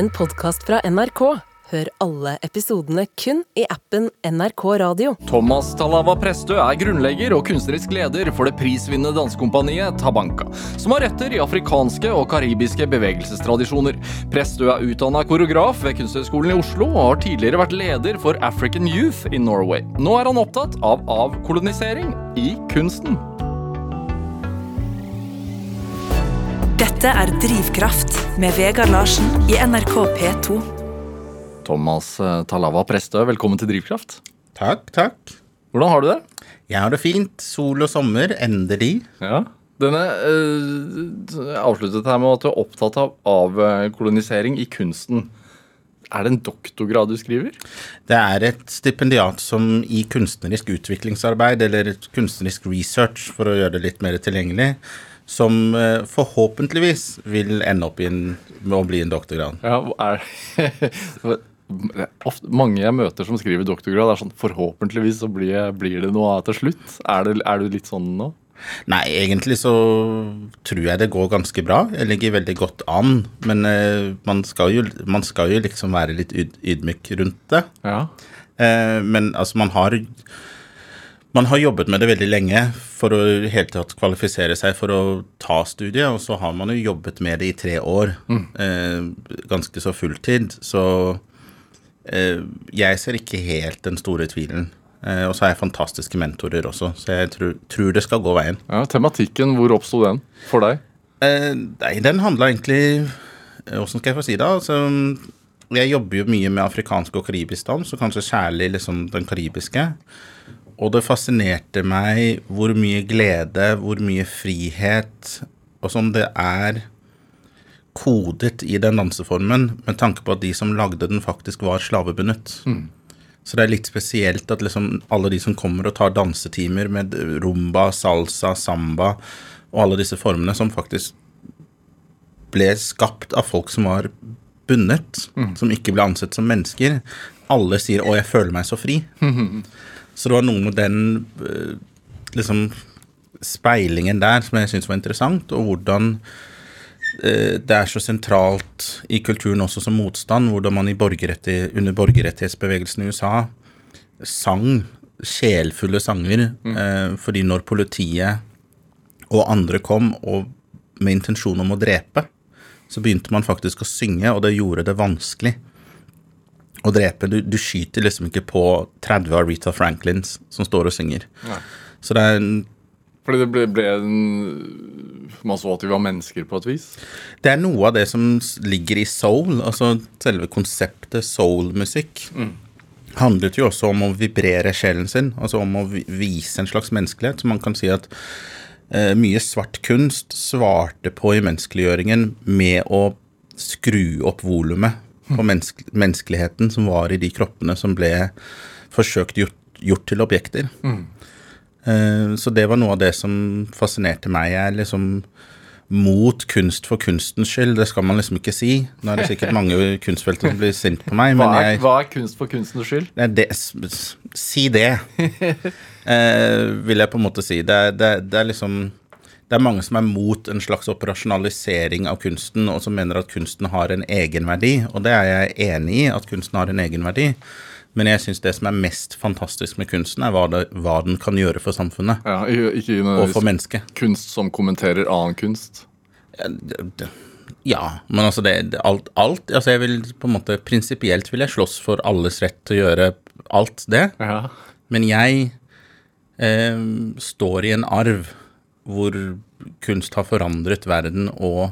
en podkast fra NRK. Hør alle episodene kun i appen NRK Radio. Thomas Talava Prestø er grunnlegger og kunstnerisk leder for det prisvinnende dansekompaniet Tabanka, som har røtter i afrikanske og karibiske bevegelsestradisjoner. Prestø er utdanna koreograf ved Kunsthøgskolen i Oslo og har tidligere vært leder for African Youth in Norway. Nå er han opptatt av avkolonisering i kunsten. Dette er Drivkraft med Vegard Larsen i NRK P2. Thomas eh, Talava Prestø, velkommen til Drivkraft. Takk, takk. Hvordan har du det? Jeg har det fint. Sol og sommer, endelig. Ja. Denne øh, avsluttet her med at du er opptatt av avkolonisering i kunsten. Er det en doktorgrad du skriver? Det er et stipendiat som i kunstnerisk utviklingsarbeid, eller kunstnerisk research, for å gjøre det litt mer tilgjengelig, som eh, forhåpentligvis vil ende opp en, med å bli en doktorgrad. Ja, er Ofte, mange jeg møter som skriver doktorgrad, er sånn Forhåpentligvis så blir, blir det noe av til slutt. Er, det, er, du litt sånn nå? Nei, egentlig så tror jeg det går ganske bra. Jeg ligger veldig godt an. Men uh, man, skal jo, man, skal jo, liksom være litt yd, ydmyk rundt det. Ja. Uh, men altså, man har man har jobbet med det veldig lenge for å helt tatt kvalifisere seg for å ta studiet, og så har man jo jobbet med det i tre år, mm. eh, ganske så fulltid. Så Eh, jeg ser ikke helt den store tvilen. Eh, og så har jeg fantastiske mentorer også, så jeg tror, tror det skal gå veien. Ja, Tematikken, hvor oppsto den for deg? Eh, nei, den handla egentlig Åssen skal jeg få si det? Altså, jeg jobber jo mye med afrikansk og karibisk dans, så kanskje særlig liksom den karibiske. Og det fascinerte meg hvor mye glede, hvor mye frihet og som det er kodet i den danseformen med tanke på at de som lagde den, faktisk var slavebundet. Mm. Så det er litt spesielt at liksom alle de som kommer og tar dansetimer med rumba, salsa, samba og alle disse formene som faktisk ble skapt av folk som var bundet, mm. som ikke ble ansett som mennesker. Alle sier 'Å, jeg føler meg så fri'. Så det var noe med den eh, liksom speilingen der som jeg syntes var interessant, og hvordan Eh, det er så sentralt i kulturen også som motstand, hvordan man borgerrettig, under borgerrettighetsbevegelsen i USA sang sjelfulle sanger. Mm. Eh, fordi når politiet og andre kom og med intensjon om å drepe, så begynte man faktisk å synge, og det gjorde det vanskelig å drepe. Du, du skyter liksom ikke på 30 av Rita Franklins som står og synger. Nei. Så det er en fordi det ble, ble en, Man så at de var mennesker på et vis? Det er noe av det som ligger i soul. Altså selve konseptet soul-musikk. Mm. Handlet jo også om å vibrere sjelen sin, altså om å vise en slags menneskelighet. Så man kan si at eh, mye svart kunst svarte på i menneskeliggjøringen med å skru opp volumet på menneske menneskeligheten som var i de kroppene som ble forsøkt gjort, gjort til objekter. Mm. Eh, så det var noe av det som fascinerte meg. Jeg er liksom mot kunst for kunstens skyld. Det skal man liksom ikke si. Nå er det sikkert mange kunstfelter som blir sint på meg. Hva er, jeg, hva er kunst for kunstens skyld? Det, si det, eh, vil jeg på en måte si. Det, det, det, er liksom Det er mange som er mot en slags operasjonalisering av kunsten, og som mener at kunsten har en egenverdi. Og det er jeg enig i, at kunsten har en egenverdi. Men jeg syns det som er mest fantastisk med kunsten, er hva, det, hva den kan gjøre for samfunnet. Ja, ikke og for mennesket. Kunst som kommenterer annen kunst? Ja, men altså det, alt, alt Altså jeg vil på en måte Prinsipielt vil jeg slåss for alles rett til å gjøre alt det. Ja. Men jeg eh, står i en arv hvor kunst har forandret verden og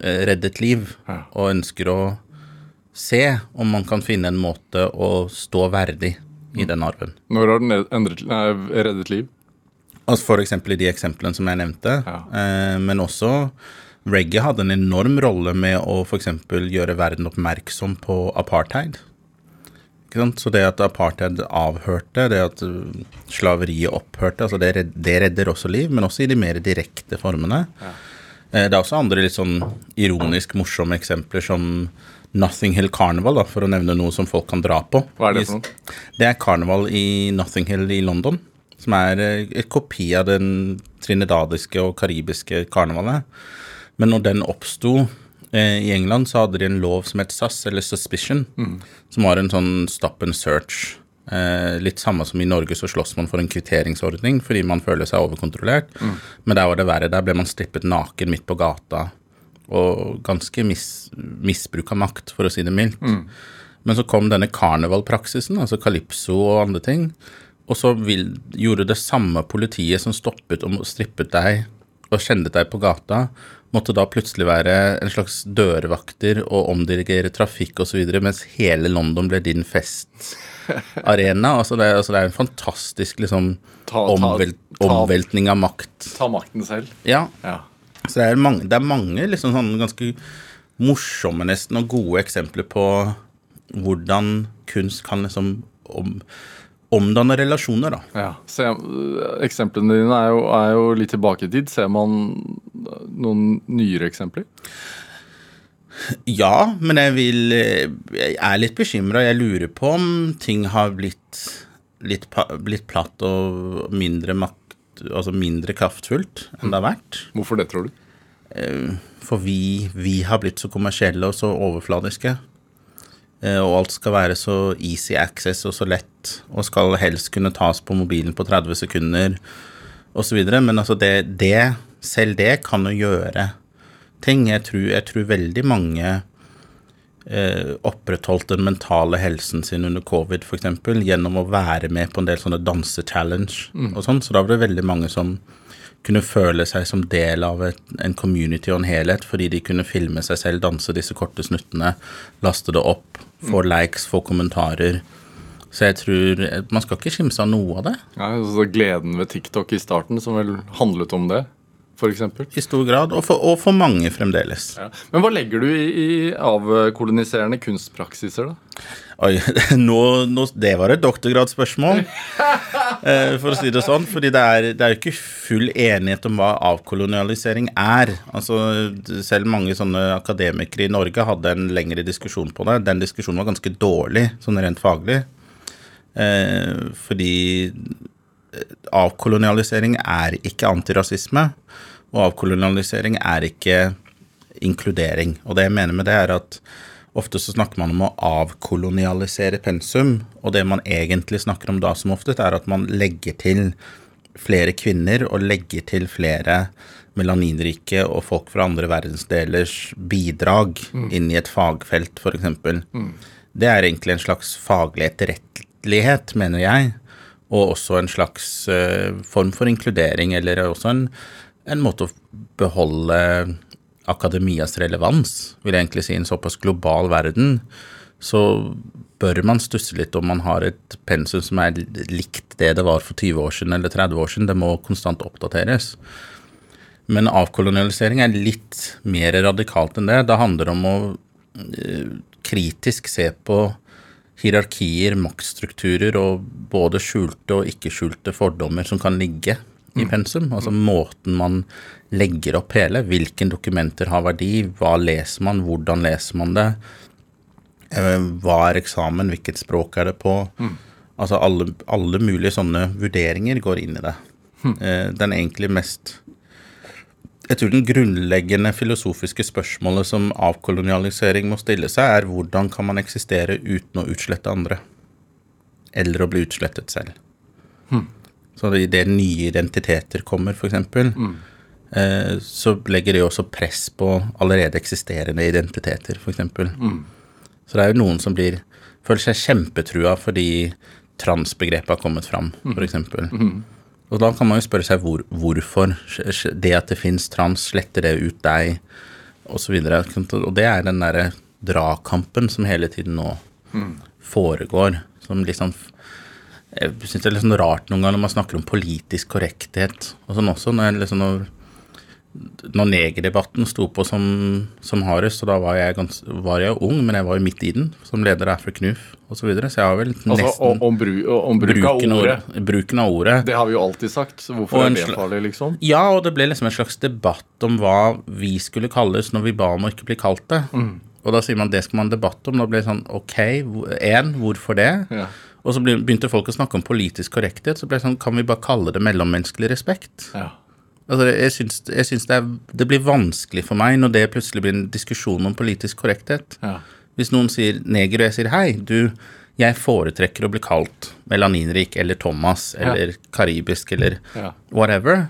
eh, reddet liv, ja. og ønsker å se om man kan finne en måte å stå verdig i den arven. Når har den endret, nei, reddet liv? Altså F.eks. i de eksemplene som jeg nevnte. Ja. Eh, men også reggae hadde en enorm rolle med å f.eks. gjøre verden oppmerksom på apartheid. Så det at apartheid avhørte, det at slaveriet opphørte, altså det, det, redder også liv, men også i de mer direkte formene. Ja. Eh, det er også andre litt sånn ironisk morsomme eksempler som Nothing Hill Carnival, da, for å nevne noe som folk kan dra på. Hva er Det for noe? Det er karneval i Nothing Hill i London. Som er eh, et kopi av den trinidadiske og karibiske karnevalet. Men når den oppsto I England så hadde de en lov som het SAS, eller Suspicion, som var en sånn stop and search. Eh, litt samme som i Norge så slåss man for en kvitteringsordning fordi man føler seg overkontrollert. Men der var det verre. Der ble man strippet naken midt på gata. Og ganske mis misbruk av makt, for å si det mildt. Men så kom denne karnevalpraksisen, altså calypso og andre ting. Og så vil, gjorde det samme politiet som stoppet og strippet deg og kjente deg på gata, måtte da plutselig være en slags dørvakter og omdirigere trafikk osv., mens hele London ble din festarena. altså, det, altså det er en fantastisk liksom Ta- ta- omvel, omveltning av makt. Ta makten selv. Ja, Ja. så det er mange, det er mange liksom sånn ganske morsomme nesten og gode eksempler på hvordan kunst kan liksom om, omdanne relasjoner, da. Ja. Se, eksemplene dine er jo, er jo litt tilbake i tid. Ser man noen nyere eksempler? Ja, men jeg vil Jeg er litt bekymra. Jeg lurer på om ting har blitt litt, blitt platt og mindre makt Altså mindre kraftfullt enn det har vært. Hvorfor det, tror du? For vi, vi har blitt så kommersielle og så overfladiske. Eh, Og alt skal være så easy access og så lett, og skal helst kunne tas på mobilen på 30 sekunder osv. Men altså det, det, selv det kan jo gjøre ting. Jeg tror, jeg tror veldig mange eh, opprettholdt den mentale helsen sin under covid, f.eks., gjennom å være med på en del sånne dansechallenge og sånn. Så da var det veldig mange som kunne føle seg som del av et, en community og en helhet, fordi de kunne filme seg selv, danse disse korte snuttene, laste det opp, få likes, få kommentarer. Så jeg tror Man skal ikke skimse av noe av det, Ja, altså gleden ved TikTok i starten, som vel handlet om det, f.eks. i stor grad, og for, og for mange fremdeles. Ja. Men hva legger du i, i avkoloniserende kunstpraksiser, da? Oi, nå, nå, det var et doktorgradsspørsmål, eh, for å si det sånn. fordi det er, det er jo ikke full enighet om hva avkolonialisering er. Altså, Selv mange sånne akademikere i Norge hadde en lengre diskusjon på det. Den diskusjonen var ganske dårlig, sånn rent faglig. Eh, fordi avkolonialisering er ikke antirasisme, og avkolonialisering er ikke inkludering. Og det jeg mener med det, er at ofte så snakker man om å avkolonialisere pensum, og det man egentlig snakker om da som oftest, er at man legger til flere kvinner og legger til flere melaninrike og folk fra andre verdensdelers bidrag inn i et fagfelt, f.eks. Det er egentlig en slags faglig etterrettelighet, mener jeg, og også en slags eh, form for inkludering, eller også en, en måte å beholde akademias relevans, vil jeg egentlig si, i en såpass global verden, så bør man stusse litt om man har et pensum som er likt det det var for 20 år siden eller 30 år siden. Det må konstant oppdateres. Men avkolonialisering er litt mer radikalt enn det. Det handler om å eh, kritisk se på hierarkier, maktstrukturer og både skjulte og ikke skjulte fordommer som kan ligge i pensum. Altså måten man legger opp hele. Hvilke dokumenter har verdi, hva leser man, hvordan leser man det. Eh, Hva er eksamen, hvilket språk er det på? Altså alle, alle mulige sånne vurderinger går inn i det. Eh, Den egentlig mest Jeg tror den grunnleggende filosofiske spørsmålet som avkolonialisering må stille seg, er hvordan kan man eksistere uten å utslette andre? Eller å bli utslettet selv. Så idet nye identiteter kommer, f.eks., eh, så legger det også press på allerede eksisterende identiteter, f.eks. Så det er jo noen som blir føler seg kjempetrua fordi transbegrepet har kommet fram, f.eks. Og da kan man jo spørre seg hvor, hvorfor det at det fins trans, sletter det ut deg, osv. Og det er den derre dragkampen som hele tiden nå foregår, som liksom Jeg syns det er litt sånn rart noen ganger når man snakker om politisk korrekthet og sånn også, når, jeg liksom, når når negerdebatten sto på som, som hardest, og da var jeg, gans, var jeg ung, men jeg var jo midt i den, som leder av KNUF osv., så, videre, så jeg har vel Altså, nesten om, om, bru, om bruk av bruken, ordet. av, bruken av ordet. Det har vi jo alltid sagt, så hvorfor er det farlig, liksom? Ja, og det ble liksom en slags debatt om hva vi skulle kalles når vi ba om å ikke bli kalt det. Og da sier man det skal man ha debatt om. Da ble det sånn ok, én, hvorfor det? Ja. Og så begynte folk å snakke om politisk korrekthet. Så ble det sånn, kan vi bare kalle det mellommenneskelig respekt? Ja. Altså, jeg syns, jeg syns det, er, det blir vanskelig for meg når det plutselig blir en diskusjon om politisk korrekthet. Ja. Hvis noen sier neger, og jeg sier hei, du, jeg foretrekker å bli kalt melaninrik eller Thomas eller karibisk eller Ja. whatever.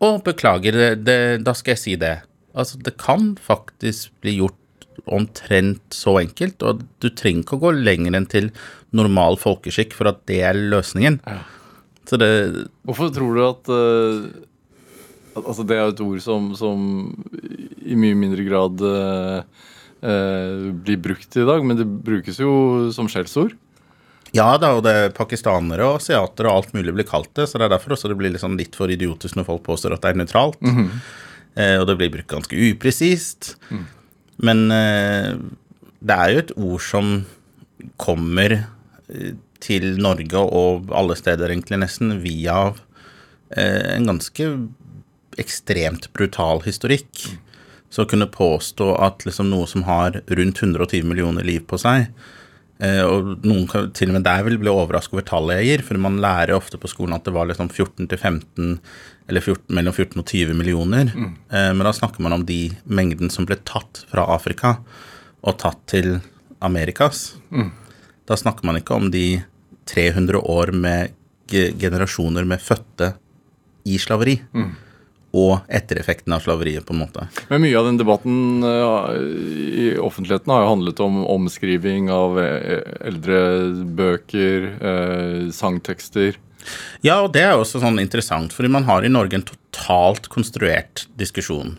Og beklager, det, det, da skal jeg si det. Altså, det kan faktisk bli gjort omtrent så enkelt, og du trenger ikke å gå lenger enn til normal folkeskikk for at det er løsningen. Ja. Så det Hvorfor tror du at, uh, Altså, det er et ord som, som i mye mindre grad eh, eh, blir brukt i dag, men det brukes jo som skjellsord. Ja da, og det er pakistanere og asiatere og alt mulig blir kalt det, så det er derfor også det blir liksom litt for idiotisk når folk påstår at det er nøytralt. eh, og det blir brukt ganske upresist. Men eh, det er jo et ord som kommer eh, til Norge og alle steder egentlig nesten via eh, en ganske ekstremt brutal historikk. Så å kunne påstå at liksom noe som har rundt 120 millioner liv på seg, Eh, og noen kan til og med der vil bli overrasket over tallet jeg gir, for man lærer ofte på skolen at det var liksom 14 til 15, eller 14, mellom 14 og 20 millioner. Eh, men da snakker man om de mengden som ble tatt fra Afrika og tatt til Amerikas. Da snakker man ikke om de 300 år med generasjoner med fødte i slaveri. Og ettereffekten av slaveriet, på en måte. Men mye av den debatten eh, i offentligheten har jo handlet om omskriving av eh, eldre bøker, eh, sangtekster. Ja, og det er også sånn interessant, fordi man har i Norge en totalt konstruert diskusjon.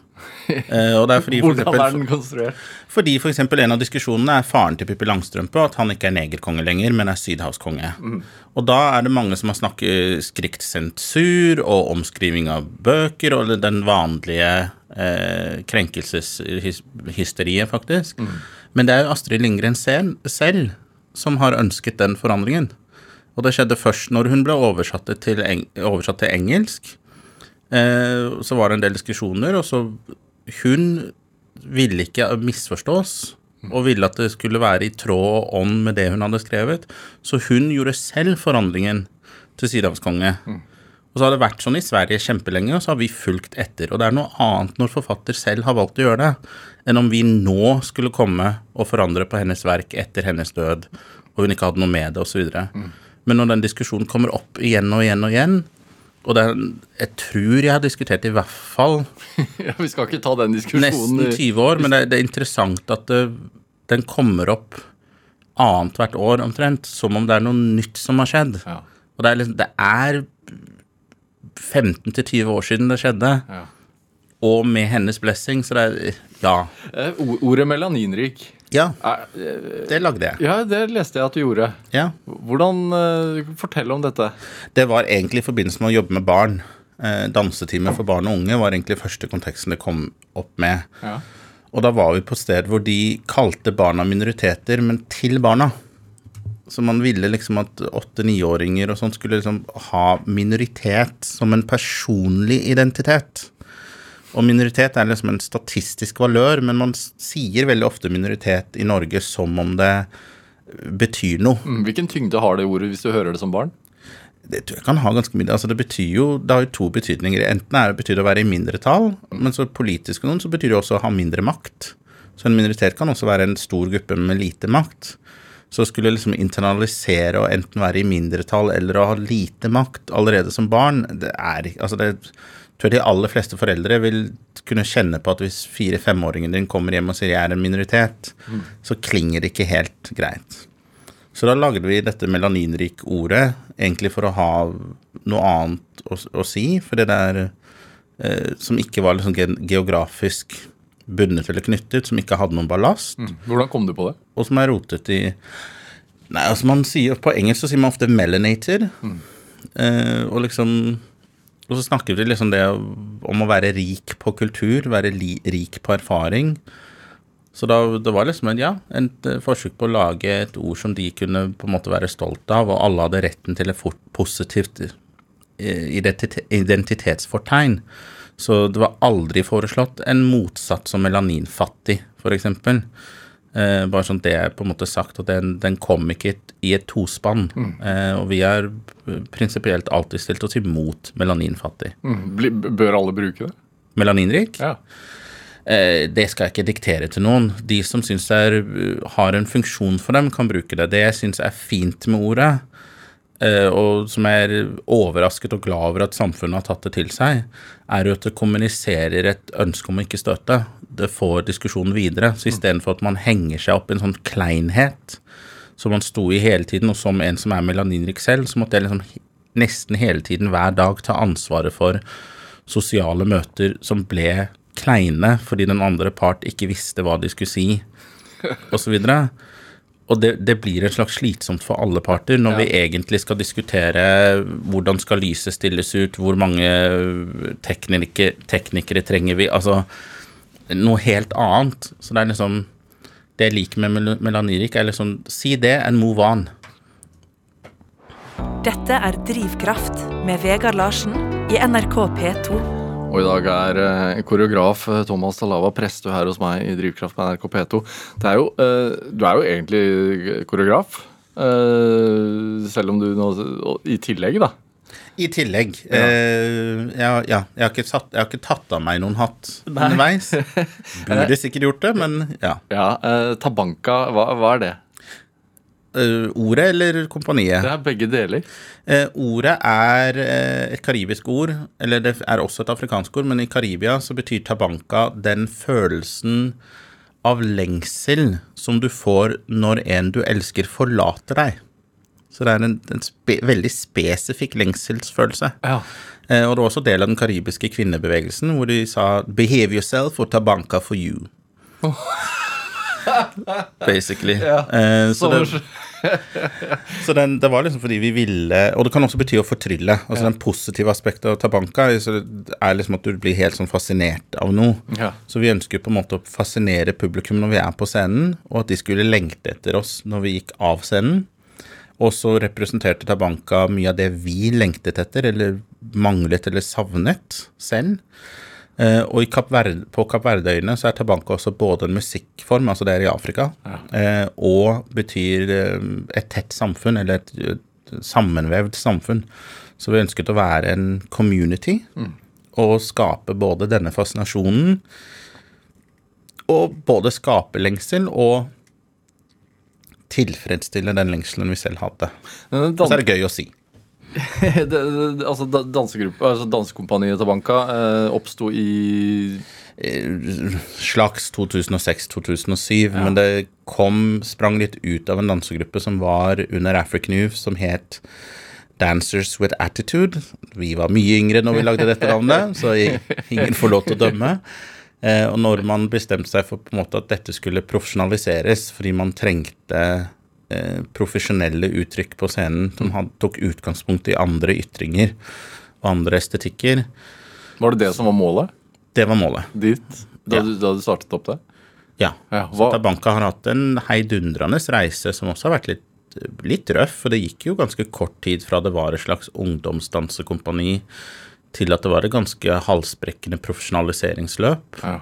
Eh, og det er fordi for Hvordan er den konstruert? fordi for eksempel en av diskusjonene er faren til Pippi Langstrømpe, at han ikke er negerkonge lenger, men er sydhavskonge. Og da er det mange som har snakket skrikt sensur og omskriving av bøker, og den vanlige eh, krenkelseshysteriet, faktisk. Men det er jo Astrid Lindgren selv, selv som har ønsket den forandringen. Og det skjedde først når hun ble oversatt til, eng oversatt til engelsk. Eh, så var det en del diskusjoner, og så Hun ville ikke misforstås, og ville at det skulle være i tråd og ånd med det hun hadde skrevet. Så hun gjorde selv forandringen til sydhavskonge. Og så har det vært sånn i Sverige kjempelenge, og så har vi fulgt etter. Og det er noe annet når forfatter selv har valgt å gjøre det, enn om vi nå skulle komme og forandre på hennes verk etter hennes død, og hun ikke hadde noe med det, osv. Mm. Men når den diskusjonen kommer opp igjen og igjen og igjen, og er, jeg tror jeg har diskutert i hvert fall Ja, vi skal ikke ta den diskusjonen. nesten 20 år, men det, det er interessant at det, den kommer opp annethvert år omtrent, som om det er noe nytt som har skjedd. Ja, Og det er, liksom, det er 15-20 år siden det skjedde, ja. og med hennes blessing, så det er Ja. Eh, Ordet melaninrik Ja, er, eh, det lagde jeg. Ja, det leste jeg at du gjorde. Ja. Hvordan eh, Fortell om dette. Det var egentlig i forbindelse med å jobbe med barn. Eh, dansetime for barn og unge var egentlig første konteksten det kom opp med. Ja. Og da var vi på et sted hvor de kalte barna minoriteter, men til barna. Så man ville liksom at åtte-niåringer og sånt skulle liksom ha minoritet som en personlig identitet. Og minoritet er liksom en statistisk valør, men man sier veldig ofte minoritet i Norge som om det betyr noe. Mm, Hvilken tyngde har det ordet hvis du hører det som barn? Det tror jeg kan ha ganske mye. Altså det betyr jo, det har jo to betydninger. Enten er det betyr å være i mindretall, men så politisk noen så betyr det også å ha mindre makt. Så en minoritet kan også være en stor gruppe med lite makt. Så skulle liksom internalisere og enten være i mindretall eller å ha lite makt allerede som barn, det er Altså det tror de aller fleste foreldre vil kunne kjenne på at hvis fire-femåringen din kommer hjem og sier jeg er en minoritet, så klinger det ikke helt greit. Så da lagde vi dette melaninrik-ordet, egentlig for å ha noe annet å, å si, for det der eh, som ikke var liksom ge- geografisk bundet eller knyttet, som ikke hadde noen ballast, Hvordan kom du på det? og som er rotet i Nei, altså man sier På engelsk så sier man ofte 'melanated', eh, og liksom Og så snakker vi liksom det om å være rik på kultur, være li, rik på erfaring. Så da, det var liksom en, ja, et eh, forsøk på å lage et ord som de kunne på en måte være stolt av, og alle hadde retten til et positivt eh, identitetsfortegn. Så det var aldri foreslått en motsatt som melaninfattig, f.eks. Eh, bare sånn det er på en måte sagt, at den, den kom ikke i et- tospann. Mm. Eh, og vi har eh, prinsipielt alltid stilt oss imot melaninfattig. Mm. Bør alle bruke det? Melaninrik? Ja. Eh, det skal jeg ikke diktere til noen. De som syns det er, uh, har en funksjon for dem, kan bruke det. Det jeg syns er fint med ordet, eh, og som jeg er overrasket og glad over at samfunnet har tatt det til seg, er jo at det kommuniserer et ønske om å ikke støte. Det får diskusjonen videre. Så istedenfor at man henger seg opp i en sånn kleinhet som man sto i hele tiden, og som en som er melaninrik selv, så måtte jeg liksom nesten hele tiden hver dag ta ansvaret for sosiale møter som ble kleine fordi den andre part ikke visste hva de skulle si, osv. Og det, det blir en slags slitsomt for alle parter når vi egentlig skal diskutere hvordan skal lyset stilles ut, hvor mange teknikere, teknikere trenger vi Altså noe helt annet. Så det er liksom Det jeg liker med mel- melanirik, er liksom si det and move on. Dette er Drivkraft med Vegard Larsen i NRK P2. Og i dag er eh, koreograf eh, Thomas Talava Prestø her hos meg i Drivkraft på NRK P2. Det er jo, eh, du er jo egentlig koreograf, eh, selv om du nå I tillegg, da. I tillegg eh, ja, ja, jeg, har ikke satt, jeg har ikke tatt av meg noen hatt underveis. Burde sikkert gjort det, men ja. Ja, Tabanka, hva, hva er det? Eh, ordet eller kompaniet? Det er begge deler. Eh, ordet er eh, et karibisk ord, eller det er også et afrikansk ord, men i Karibia så betyr tabanka den følelsen av lengsel som du får når en du elsker, forlater deg. Så det er en, en spe, veldig spesifikk lengselsfølelse. Ja. Eh, og det var også del av den karibiske kvinnebevegelsen, hvor de sa 'behave yourself og tabanka for you'. Basically. Eh, så det, så den, det var liksom fordi vi ville Og det kan også bety å fortrylle. Altså Den positive aspektet av tabanka så er liksom at du blir helt sånn fascinert av noe. Ja. Så vi ønsker på en måte å fascinere publikum når vi er på scenen, og at de skulle lengte etter oss når vi gikk av scenen. Og så representerte Tabanka mye av det vi lengtet etter, eller manglet eller savnet selv. Eh, og i Kapp Verde, på Kapp Verdeøyene så er tabanka også både en musikkform, altså det er i Afrika, eh, og betyr eh, et tett samfunn, eller et, sammenvevd samfunn. Så vi ønsket å være en community, og skape både denne fascinasjonen, og både skape lengsel og tilfredsstille den lengselen vi selv hadde. Og så er det gøy å si. altså altså Dansekompaniet Tabanka eh, oppsto i Eh, slags 2006-2007, men det kom, sprang litt ut av en dansegruppe som var under African Youth, som het Dancers with Attitude. Vi var mye yngre når vi lagde dette navnet, så ingen får lov til å dømme. Eh, og når man bestemte seg for på en måte at dette skulle profesjonaliseres fordi man trengte eh, profesjonelle uttrykk på scenen som tok utgangspunkt i andre ytringer og andre estetikker, Var det det som var målet det var målet. ditt da, Ja. du, da du startet opp det? Ja. Ja, Så Tabanka har hatt en heidundrende reise som også har vært litt, litt røff. For det gikk jo ganske kort tid fra det var et slags ungdomsdansekompani til at det var et ganske halsbrekkende profesjonaliseringsløp. Ja.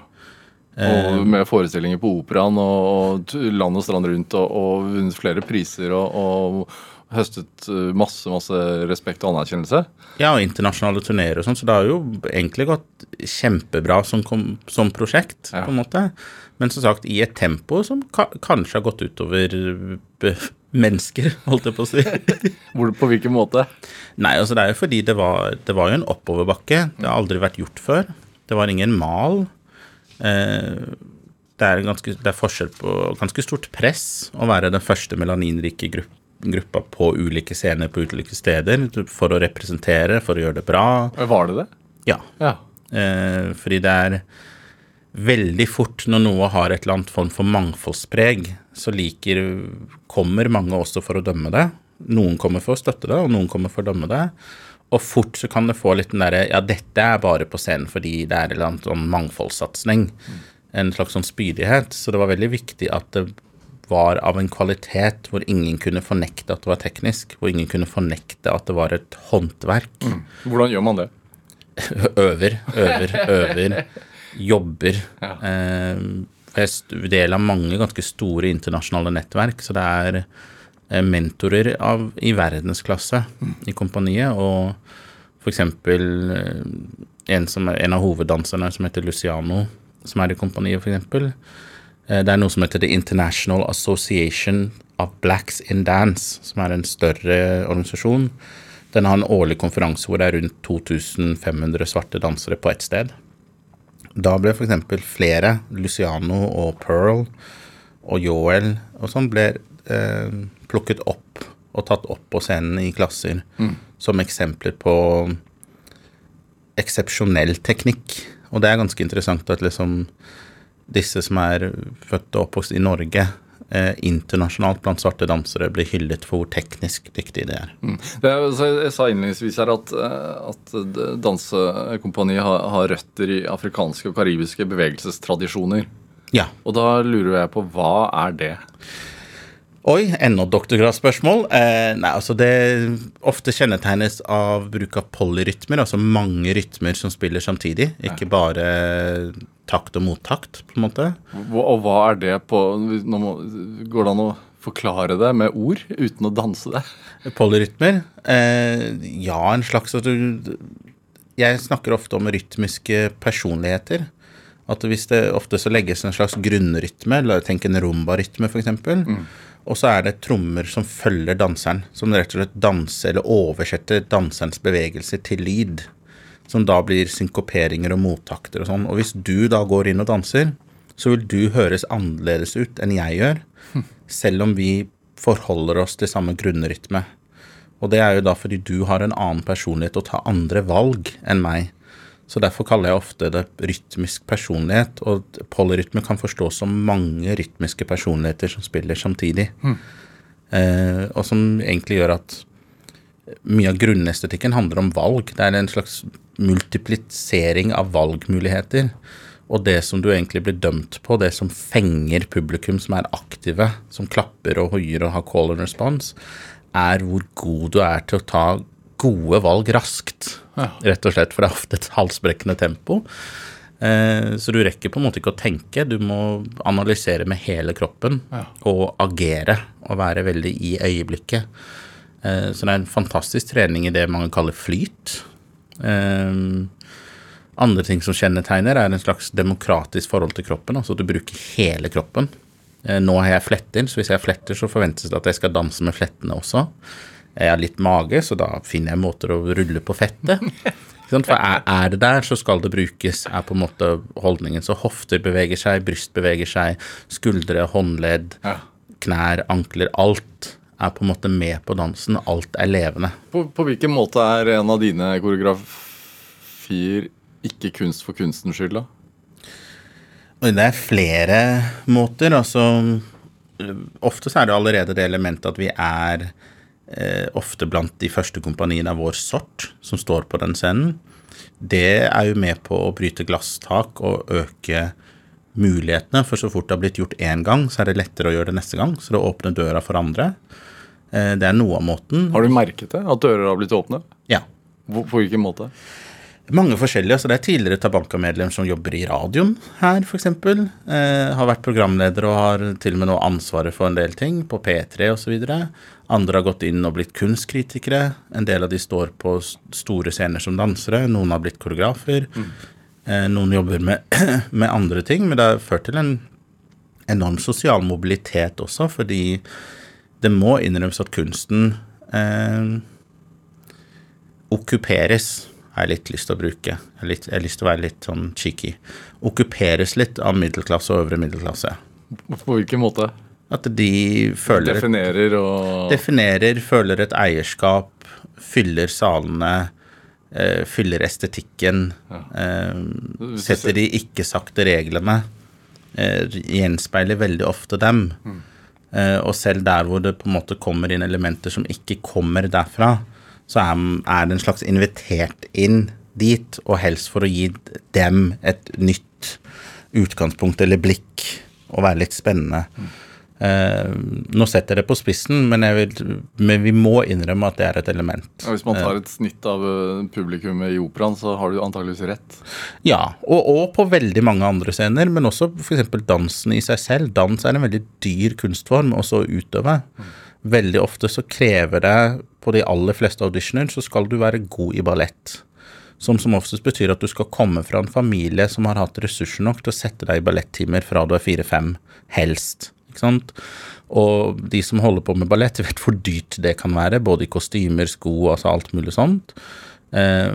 Og med forestillinger på operaen og, og land og strand rundt og, og vunnet flere priser og, og høstet eh, masse, masse respekt og anerkjennelse. Ja, og internasjonale turneer og sånn, så det har jo egentlig gått kjempebra som, som prosjekt, Ja. på en måte. Men som sagt, i et tempo som ka kanskje har gått utover eh, mennesker, holdt jeg på å si. Hvor, på hvilken måte? Nei, altså det er jo fordi det var, det var jo en oppoverbakke. Det har aldri vært gjort før. Det var ingen mal. Eh, det, er ganske, det er forskjell på ganske stort press å være den første melaninrike grupp, gruppa på ulike scener på ulike steder for å representere, for å gjøre det bra. Var det det? Ja. Ja. Eh, fordi det er veldig fort når noe har et eller annet form for mangfoldspreg, så liker kommer mange også for å dømme det. Noen kommer for å støtte det, og noen kommer for å dømme det. Og fort så kan det få litt den derre Ja, dette er bare på scenen fordi det er en eller annen sånn mangfoldssatsing. En slags sånn spydighet. Så det var veldig viktig at det var av en kvalitet hvor ingen kunne fornekte at det var teknisk. Hvor ingen kunne fornekte at det var et håndverk Hvordan gjør man det? øver, øver, øver, jobber. Ja. Eh, Jeg er del av mange ganske store internasjonale nettverk, så det er mentorer av, i verdensklasse i kompaniet, og eksempel eh, en, en av hoveddanserne som heter Luciano, som er i kompaniet, eksempel. Eh, Det er noe som heter The International Association of Blacks in Dance, som er en større organisasjon. Den har en årlig konferanse hvor det er rundt 2500 svarte dansere på ett sted. Da ble f.eks. flere, Luciano og Pearl og Joel og sånn, ble eh, plukket opp og tatt opp på scenen i klasser som eksempler på eksepsjonell teknikk. Og det er ganske interessant at liksom disse som er født og oppvokst i Norge, eh, internasjonalt blant svarte dansere, blir hyllet for hvor teknisk dyktige de er. Jeg, jeg sa innledningsvis her at, eh, at dansekompaniet har, har røtter i afrikanske og karibiske bevegelsestradisjoner. Ja. Og da lurer jeg på hva er det? Oi, enda doktorgradsspørsmål. Eh, nei, altså det ofte kjennetegnes av bruk av polyrytmer, altså mange rytmer som spiller samtidig, ikke bare takt og mottakt, på en måte. Hva, og hva er det på nå må, Går det an å forklare det med ord uten å danse det? Polyrytmer? Eh, ja, en slags at du Jeg snakker ofte om rytmiske personligheter. At hvis det ofte så legges en slags grunnrytme, eller tenk en rumbarytme f.eks., mm. Og så er det trommer som følger danseren, som rett og slett danser eller oversetter danserens bevegelser til lyd. Som da blir synkoperinger og mottakter og sånn. Og hvis du da går inn og danser, så vil du høres annerledes ut enn jeg gjør, selv om vi forholder oss til samme grunnrytme. Og det er jo da fordi du har en annen personlighet og tar andre valg enn meg. Så derfor kaller jeg ofte det rytmisk personlighet, og polyrytme kan forstås som mange rytmiske personligheter som spiller samtidig. Eh, og som egentlig gjør at mye av grunnestetikken handler om valg. Det er en slags multiplisering av valgmuligheter. Og det som du egentlig blir dømt på, det som fenger publikum som er aktive, som klapper og hoier og har call and response, er hvor god du er til å ta gode valg raskt. Ja. Rett og slett, for det er ofte et halsbrekkende tempo. Eh, så du rekker på en måte ikke å tenke, du må analysere med hele kroppen Ja. og agere og være veldig i øyeblikket. Eh, så det er en fantastisk trening i det mange kaller flyt. Eh, andre ting som kjennetegner, er en slags demokratisk forhold til kroppen. Altså at du bruker hele kroppen. Nå har jeg fletter, så hvis jeg fletter, så forventes det at jeg skal danse med flettene også. Jeg har litt mage, så da finner jeg måter å rulle på fettet. For er, det der, så skal det brukes, er på en måte holdningen. Så hofter beveger seg, bryst beveger seg, skuldre, håndledd, knær, ankler. Alt er på en måte med på dansen. Alt er levende. På, på hvilken måte er en av dine koreografier ikke kunst for kunstens skyld, da? Det er flere måter. Altså Ofte så er det allerede det elementet at vi er eh, ofte blant de første kompaniene av vår sort som står på den scenen. Det er jo med på å bryte glasstak og øke mulighetene. For så fort det har blitt gjort én gang, så er det lettere å gjøre det neste gang. Så det åpner døra for andre. Eh, det er noe av måten. Har du merket det? At dører har blitt åpne? Ja. På hvilken måte? Mange forskjellige. altså Det er tidligere Tabanka-medlem som jobber i radioen her, f.eks. Eh, har vært programleder og har til og med nå ansvaret for en del ting, på P3 osv. Andre har gått inn og blitt kunstkritikere. En del av de står på store scener som dansere. Noen har blitt koreografer. Eh, noen jobber med, med andre ting. Men det har ført til en enorm sosial mobilitet også, fordi det må innrømmes at kunsten eh, okkuperes, har jeg litt lyst til å bruke. Jeg har, litt, jeg har lyst til å være litt sånn cheeky. Okkuperes litt av middelklasse og øvre middelklasse. På hvilken måte? At de føler Definerer og definerer, føler et eierskap, fyller salene, øh, fyller estetikken, Ja. Øh, setter de ikke-sakte reglene, Øh, gjenspeiler veldig ofte dem. Eh, og selv der hvor det på en måte kommer inn elementer som ikke kommer derfra, så er, det en slags invitert inn dit, og helst for å gi dem et nytt utgangspunkt eller blikk, og være litt spennende. Eh, nå setter jeg det på spissen, men, vil, men vi må innrømme at det er et element. Ja, hvis man tar et snitt av eh, publikummet i operaen, så har du antageligvis rett. Ja, og, og på veldig mange andre scener, men også f.eks. dansen i seg selv. Dans er en veldig dyr kunstform også å utøve. Veldig ofte så krever det, på de aller fleste auditioner, så skal du være god i ballett. Som som oftest betyr at du skal komme fra en familie som har hatt ressurser nok til å sette deg i ballettimer fra du er fire-fem, helst. Og de som holder på med ballett, vet hvor dyrt det kan være, både i kostymer, sko, altså alt mulig sånt. Eh,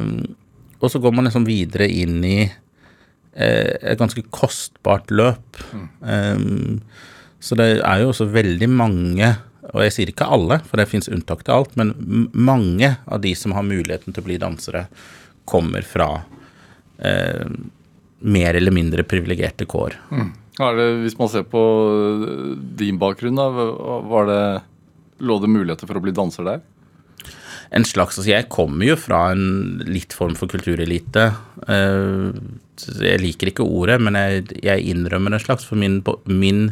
og så går man liksom videre inn i eh, et ganske kostbart løp. Eh, så det er jo også veldig mange, og jeg sier ikke alle, for det fins unntak til alt, men mange av de som har muligheten til å bli dansere, kommer fra eh, mer eller mindre privilegerte kår. Er det, hvis man ser på eh, din bakgrunn, da, var det, lå det muligheter for å bli danser der? en slags altså Jeg kommer jo fra en litt form for kulturelite. Eh, jeg liker ikke ordet, men jeg, jeg innrømmer en slags, for min, min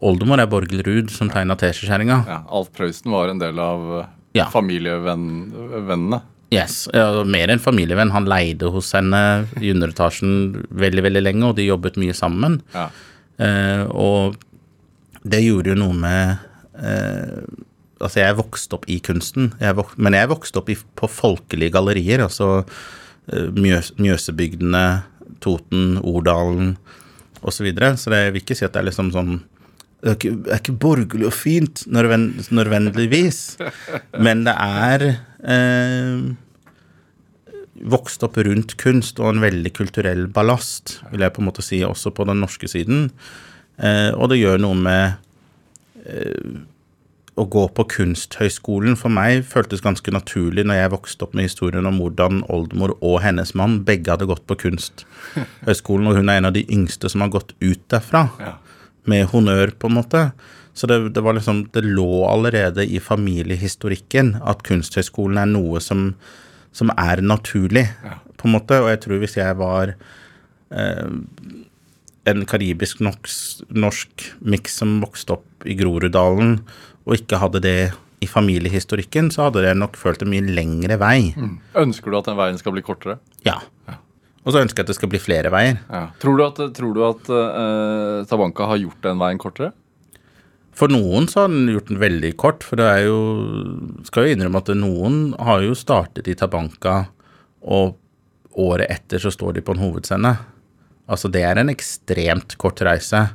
oldemor er Borghild Ruud, som tegna Teskjekjerringa. Ja, Alf Prøysen var en del av eh, Ja. familievennene. Yes, ja, mer enn familievenn. Han leide hos henne i underetasjen veldig, veldig lenge, og de jobbet mye sammen. Ja. Eh, og det gjorde jo noe med eh, Altså, jeg vokste opp i kunsten, jeg vok men jeg vokste opp i, på folkelige gallerier. Altså eh, Mjøs Mjøsebygdene, Toten, Ordalen osv. Så, videre. så det, vil ikke si at det er liksom sånn det er ikke, er ikke borgerlig og fint nødven, nødvendigvis, men det er eh, vokst opp rundt kunst og en veldig kulturell ballast, vil jeg på en måte si, også på den norske siden. Eh, og det gjør noe med eh, å gå på Kunsthøgskolen for meg føltes ganske naturlig når jeg vokste opp med historien om hvordan oldemor og hennes mann begge hadde gått på Kunsthøgskolen, og hun er en av de yngste som har gått ut derfra, Ja. Med honnør, på en måte. Så det, det var liksom Det lå allerede i familiehistorikken at Kunsthøgskolen er noe som, som er naturlig, på en måte. Og jeg tror hvis jeg var eh, en karibisk norsk, miks som vokste opp i Groruddalen, og ikke hadde det i familiehistorikken, så hadde jeg nok følt en mye lengre vei. Ønsker du at den veien skal bli kortere? Ja. Og så ønsker jeg at det skal bli flere veier. Ja. Tror du at, tror du at uh, Tabanka har gjort den veien kortere? For noen så har den gjort den veldig kort, for det er jo Skal jo innrømme at noen har jo startet i Tabanka, og året etter så står de på en hovedscene. Altså det er en ekstremt kort reise.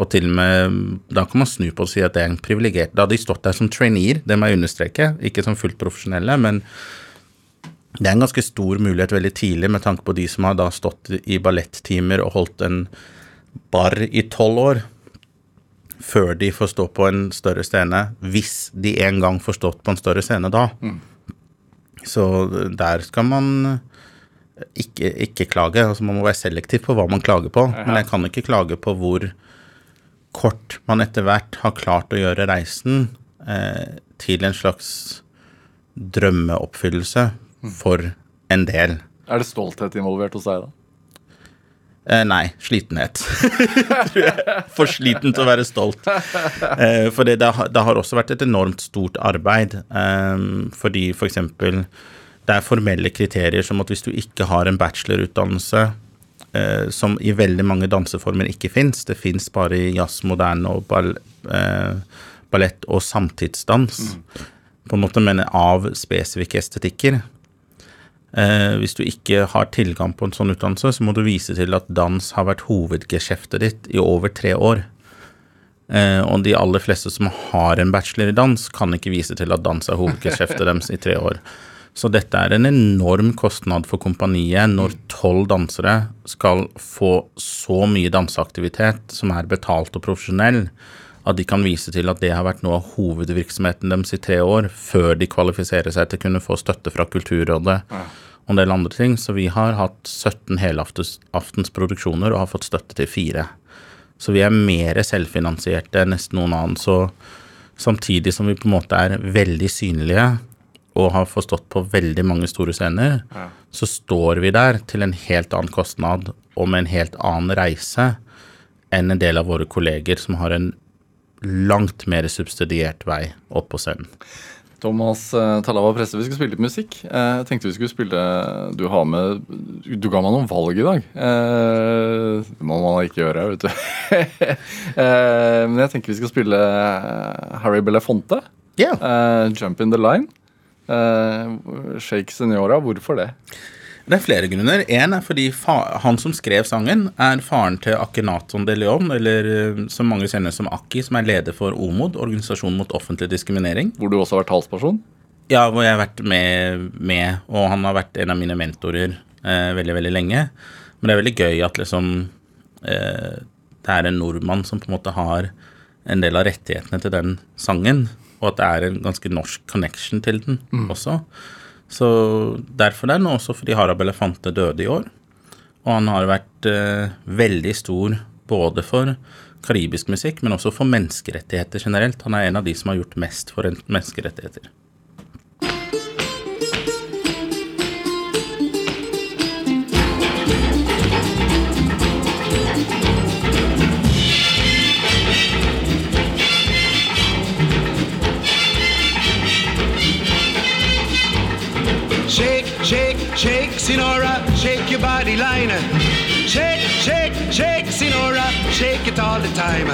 Og til og med Da kan man snu på og si at det er en privilegert Da hadde de stått der som traineer, det må jeg understreke, ikke som fullt profesjonelle, men det er en ganske stor mulighet veldig tidlig med tanke på de som har da stått i ballettimer og holdt en bar i tolv år før de får stå på en større scene, hvis de en gang får stått på en større scene da. Så der skal man ikke, ikke klage. Altså man må være selektiv på hva man klager på. Men jeg kan ikke klage på hvor kort man etter hvert har klart å gjøre reisen eh, til en slags drømmeoppfyllelse for en del. Er det stolthet involvert hos deg, da? Eh, nei, slitenhet. Tror jeg. For sliten til å være stolt. Eh, for det, det, har, det har også vært et enormt stort arbeid. Eh, fordi for eksempel det er formelle kriterier som at hvis du ikke har en bachelorutdannelse, eh, som i veldig mange danseformer ikke fins, det fins bare i jazz, moderne og ball, eh, ballett og samtidsdans, på en måte, men av spesifikke estetikker. Eh, hvis du ikke har tilgang på en sånn utdannelse, så må du vise til at dans har vært hovedgeskjeftet ditt i over tre år. Eh, og de aller fleste som har en bachelor i dans, kan ikke vise til at dans er hovedgeskjeftet deres i tre år. Så dette er en enorm kostnad for kompaniet når tolv dansere skal få så mye danseaktivitet som er betalt og profesjonell, at de kan vise til at det har vært noe av hovedvirksomheten deres i tre år, før de kvalifiserer seg til å kunne få støtte fra Kulturrådet og en del andre ting. Så vi har hatt 17 helaftens produksjoner og har fått støtte til fire. Så vi er mer selvfinansierte enn nesten noen annen. Så samtidig som vi på en måte er veldig synlige og har forstått på veldig mange store scener, så står vi der til en helt annen kostnad og med en helt annen reise enn en del av våre kolleger som har en langt mer subsidiert vei opp på scenen. Thomas eh, Talava Presse, vi skal spille litt musikk. Eh, Jeg tenkte vi skulle spille Du har med Du ga meg noen valg i dag. Eh, Det må man ikke gjøre, vet du. Men jeg tenker vi skal spille Harry Belafonte. Eh, Jump in the line. Shake Senora. Hvorfor det? Det er flere grunner. En er fordi han som skrev sangen, er faren til Akhenaton de Leon, eller eh, som mange kjenner som Akki, som er leder for OMOD, Organisasjonen mot offentlig diskriminering. Hvor du også har vært talsperson? Ja, hvor jeg har vært med, med og han har vært en av mine mentorer eh, veldig, veldig lenge. Men det er veldig gøy at liksom eh, det er en nordmann som på en måte har en del av rettighetene til den sangen, og at det er en ganske norsk connection til den også. Så derfor den, og også fordi Harald Elefante døde i år. Og han har vært eh, veldig stor både for karibisk musikk, men også for menneskerettigheter generelt. Han er en av de som har gjort mest for menneskerettigheter. Body line. Shake, shake, shake, Sinora, shake it all the time.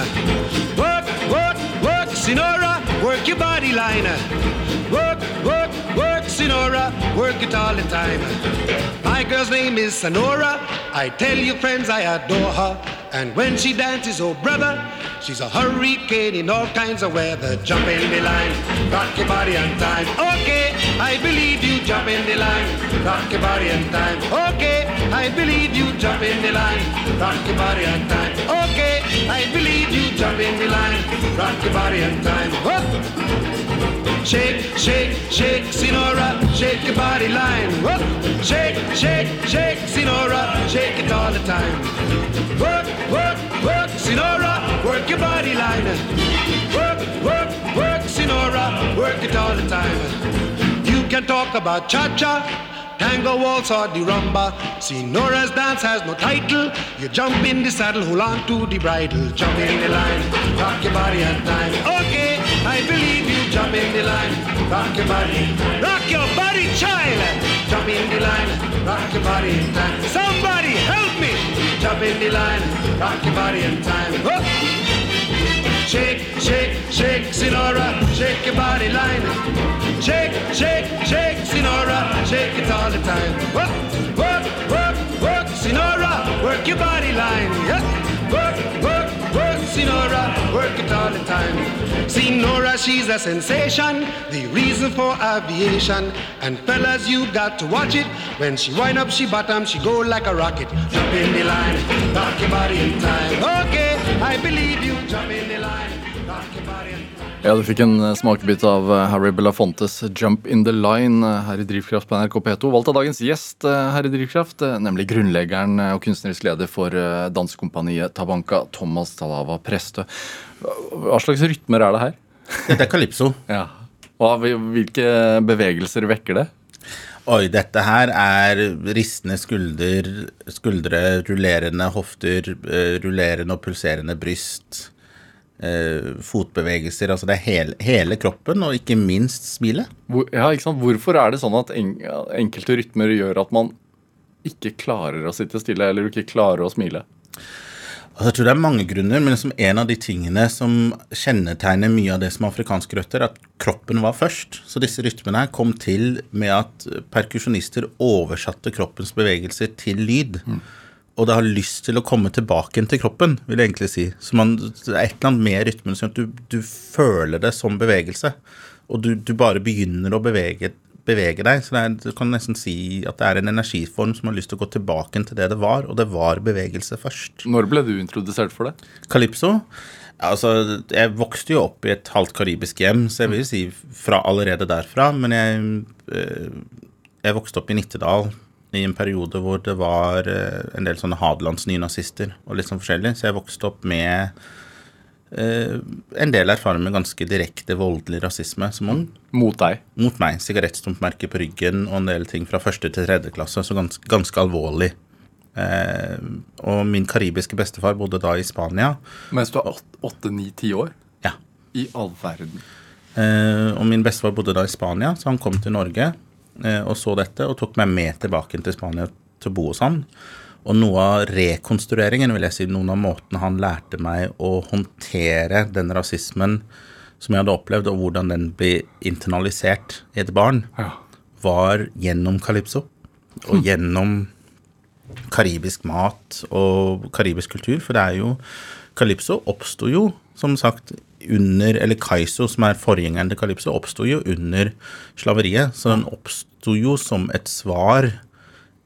Work, work, work, Sinora, work your body line. Work, work, work, Sinora, work it all the time. My girl's name is Sonora. I tell you, friends, I adore her. And when she dances, oh brother, she's a hurricane in all kinds of weather. Jump in the line, rock your body on time. Okay, I believe you. Jump in the line, rock your body on time. Okay, I believe you. Jump in the line, rock your body on time. Okay, I believe you. Jump in the line, rock your body on time. Whoop. Shake, shake, shake, Sinora, shake your body line. Whoop. Shake, shake, shake, Sinora, shake it all the time. Work, work, work, Sinora, work your body line. Work, work, work, Sinora, work it all the time. You can talk about cha-cha, tango waltz or the rumba. Sinora's dance has no title. You jump in the saddle, hold on to the bridle, jump in the line, rock your body on time. Okay, I believe you. Jump in the line, rock your body, rock your body, child. Jump in the line, rock your body in time. Somebody. Jump in the line, rock your body in time. Whoop. Shake, shake, shake, Sinora, shake your body line. Shake, shake, shake, Sinora, shake it all the time. Work, work, work, work, Sinora, work your body line. Yeah. Work, work, Sinora, work it all the time. Sinora, she's a sensation, the reason for aviation. And fellas, you got to watch it. When she wind up, she bottom, she go like a rocket. Jump in the line, rock your body in time. Okay, I believe you. Jump in the line, Ja, Du fikk en eh, smakebit av eh, Harry Belafontes 'Jump in the Line' eh, her i Drivkraft på NRK P2. Valgt av dagens gjest her i Drivkraft, nemlig grunnleggeren og kunstnerisk leder for dansekompaniet Tabanka, Thomas Talava Prestø. Hva slags rytmer er det her? Dette er calypso. Ja. Og hvilke bevegelser vekker det? Oi, dette her er ristende skulder, skuldre, rullerende hofter, rullerende og pulserende bryst, eh, fotbevegelser. Altså det er hele, hele kroppen, og ikke minst smilet. Hvor, ja, ikke sant? Hvorfor er det sånn at en, enkelte rytmer gjør at man ikke klarer å sitte stille, eller ikke klarer å smile? Altså, jeg tror det er mange grunner, men liksom en av de tingene som kjennetegner mye av det som er afrikanske røtter, er at kroppen var først. Så disse rytmene her kom til med at perkusjonister oversatte kroppens bevegelser til lyd. Og det har lyst til å komme tilbake til kroppen, vil jeg egentlig si. Så man, det er et eller annet med rytmen som gjør at du, du føler det som bevegelse. Og du, du bare begynner å bevege, bevege deg. Så det er, du kan nesten si at det er en energiform som har lyst til å gå tilbake til det det var, og det var bevegelse først. Når ble du introdusert for det? Calypso Altså, jeg vokste jo opp i et halvt karibisk hjem, så jeg vil si fra allerede derfra. Men jeg, eh, jeg vokste opp i Nittedal i en periode hvor det var eh, en del sånne hadelandsnynazister og litt sånn forskjellig. Så jeg vokste opp med eh, en del erfaring med ganske direkte voldelig rasisme som ung. Mot deg? Mot meg. Sigarettstumpmerke på ryggen og en del ting fra første til tredje klasse. Så ganske, ganske alvorlig. Eh, og min karibiske bestefar bodde da i Spania. Mens du er åtte, ni, ti år? Ja. I all verden. Eh, og min bestefar bodde da i Spania, så han kom til Norge og så dette og tok meg med tilbake til Spania til å bo hos han. Og noe av rekonstrueringen, vil jeg si, noen av måtene han lærte meg å håndtere den rasismen som jeg hadde opplevd, og hvordan den blir internalisert i et barn, Ja. var gjennom Calypso. Og gjennom karibisk mat og karibisk kultur. For det er jo Calypso oppsto jo, som sagt, under Eller Kaiso, som er forgjengeren til Calypso, oppsto jo under slaveriet. Så den oppsto jo som et svar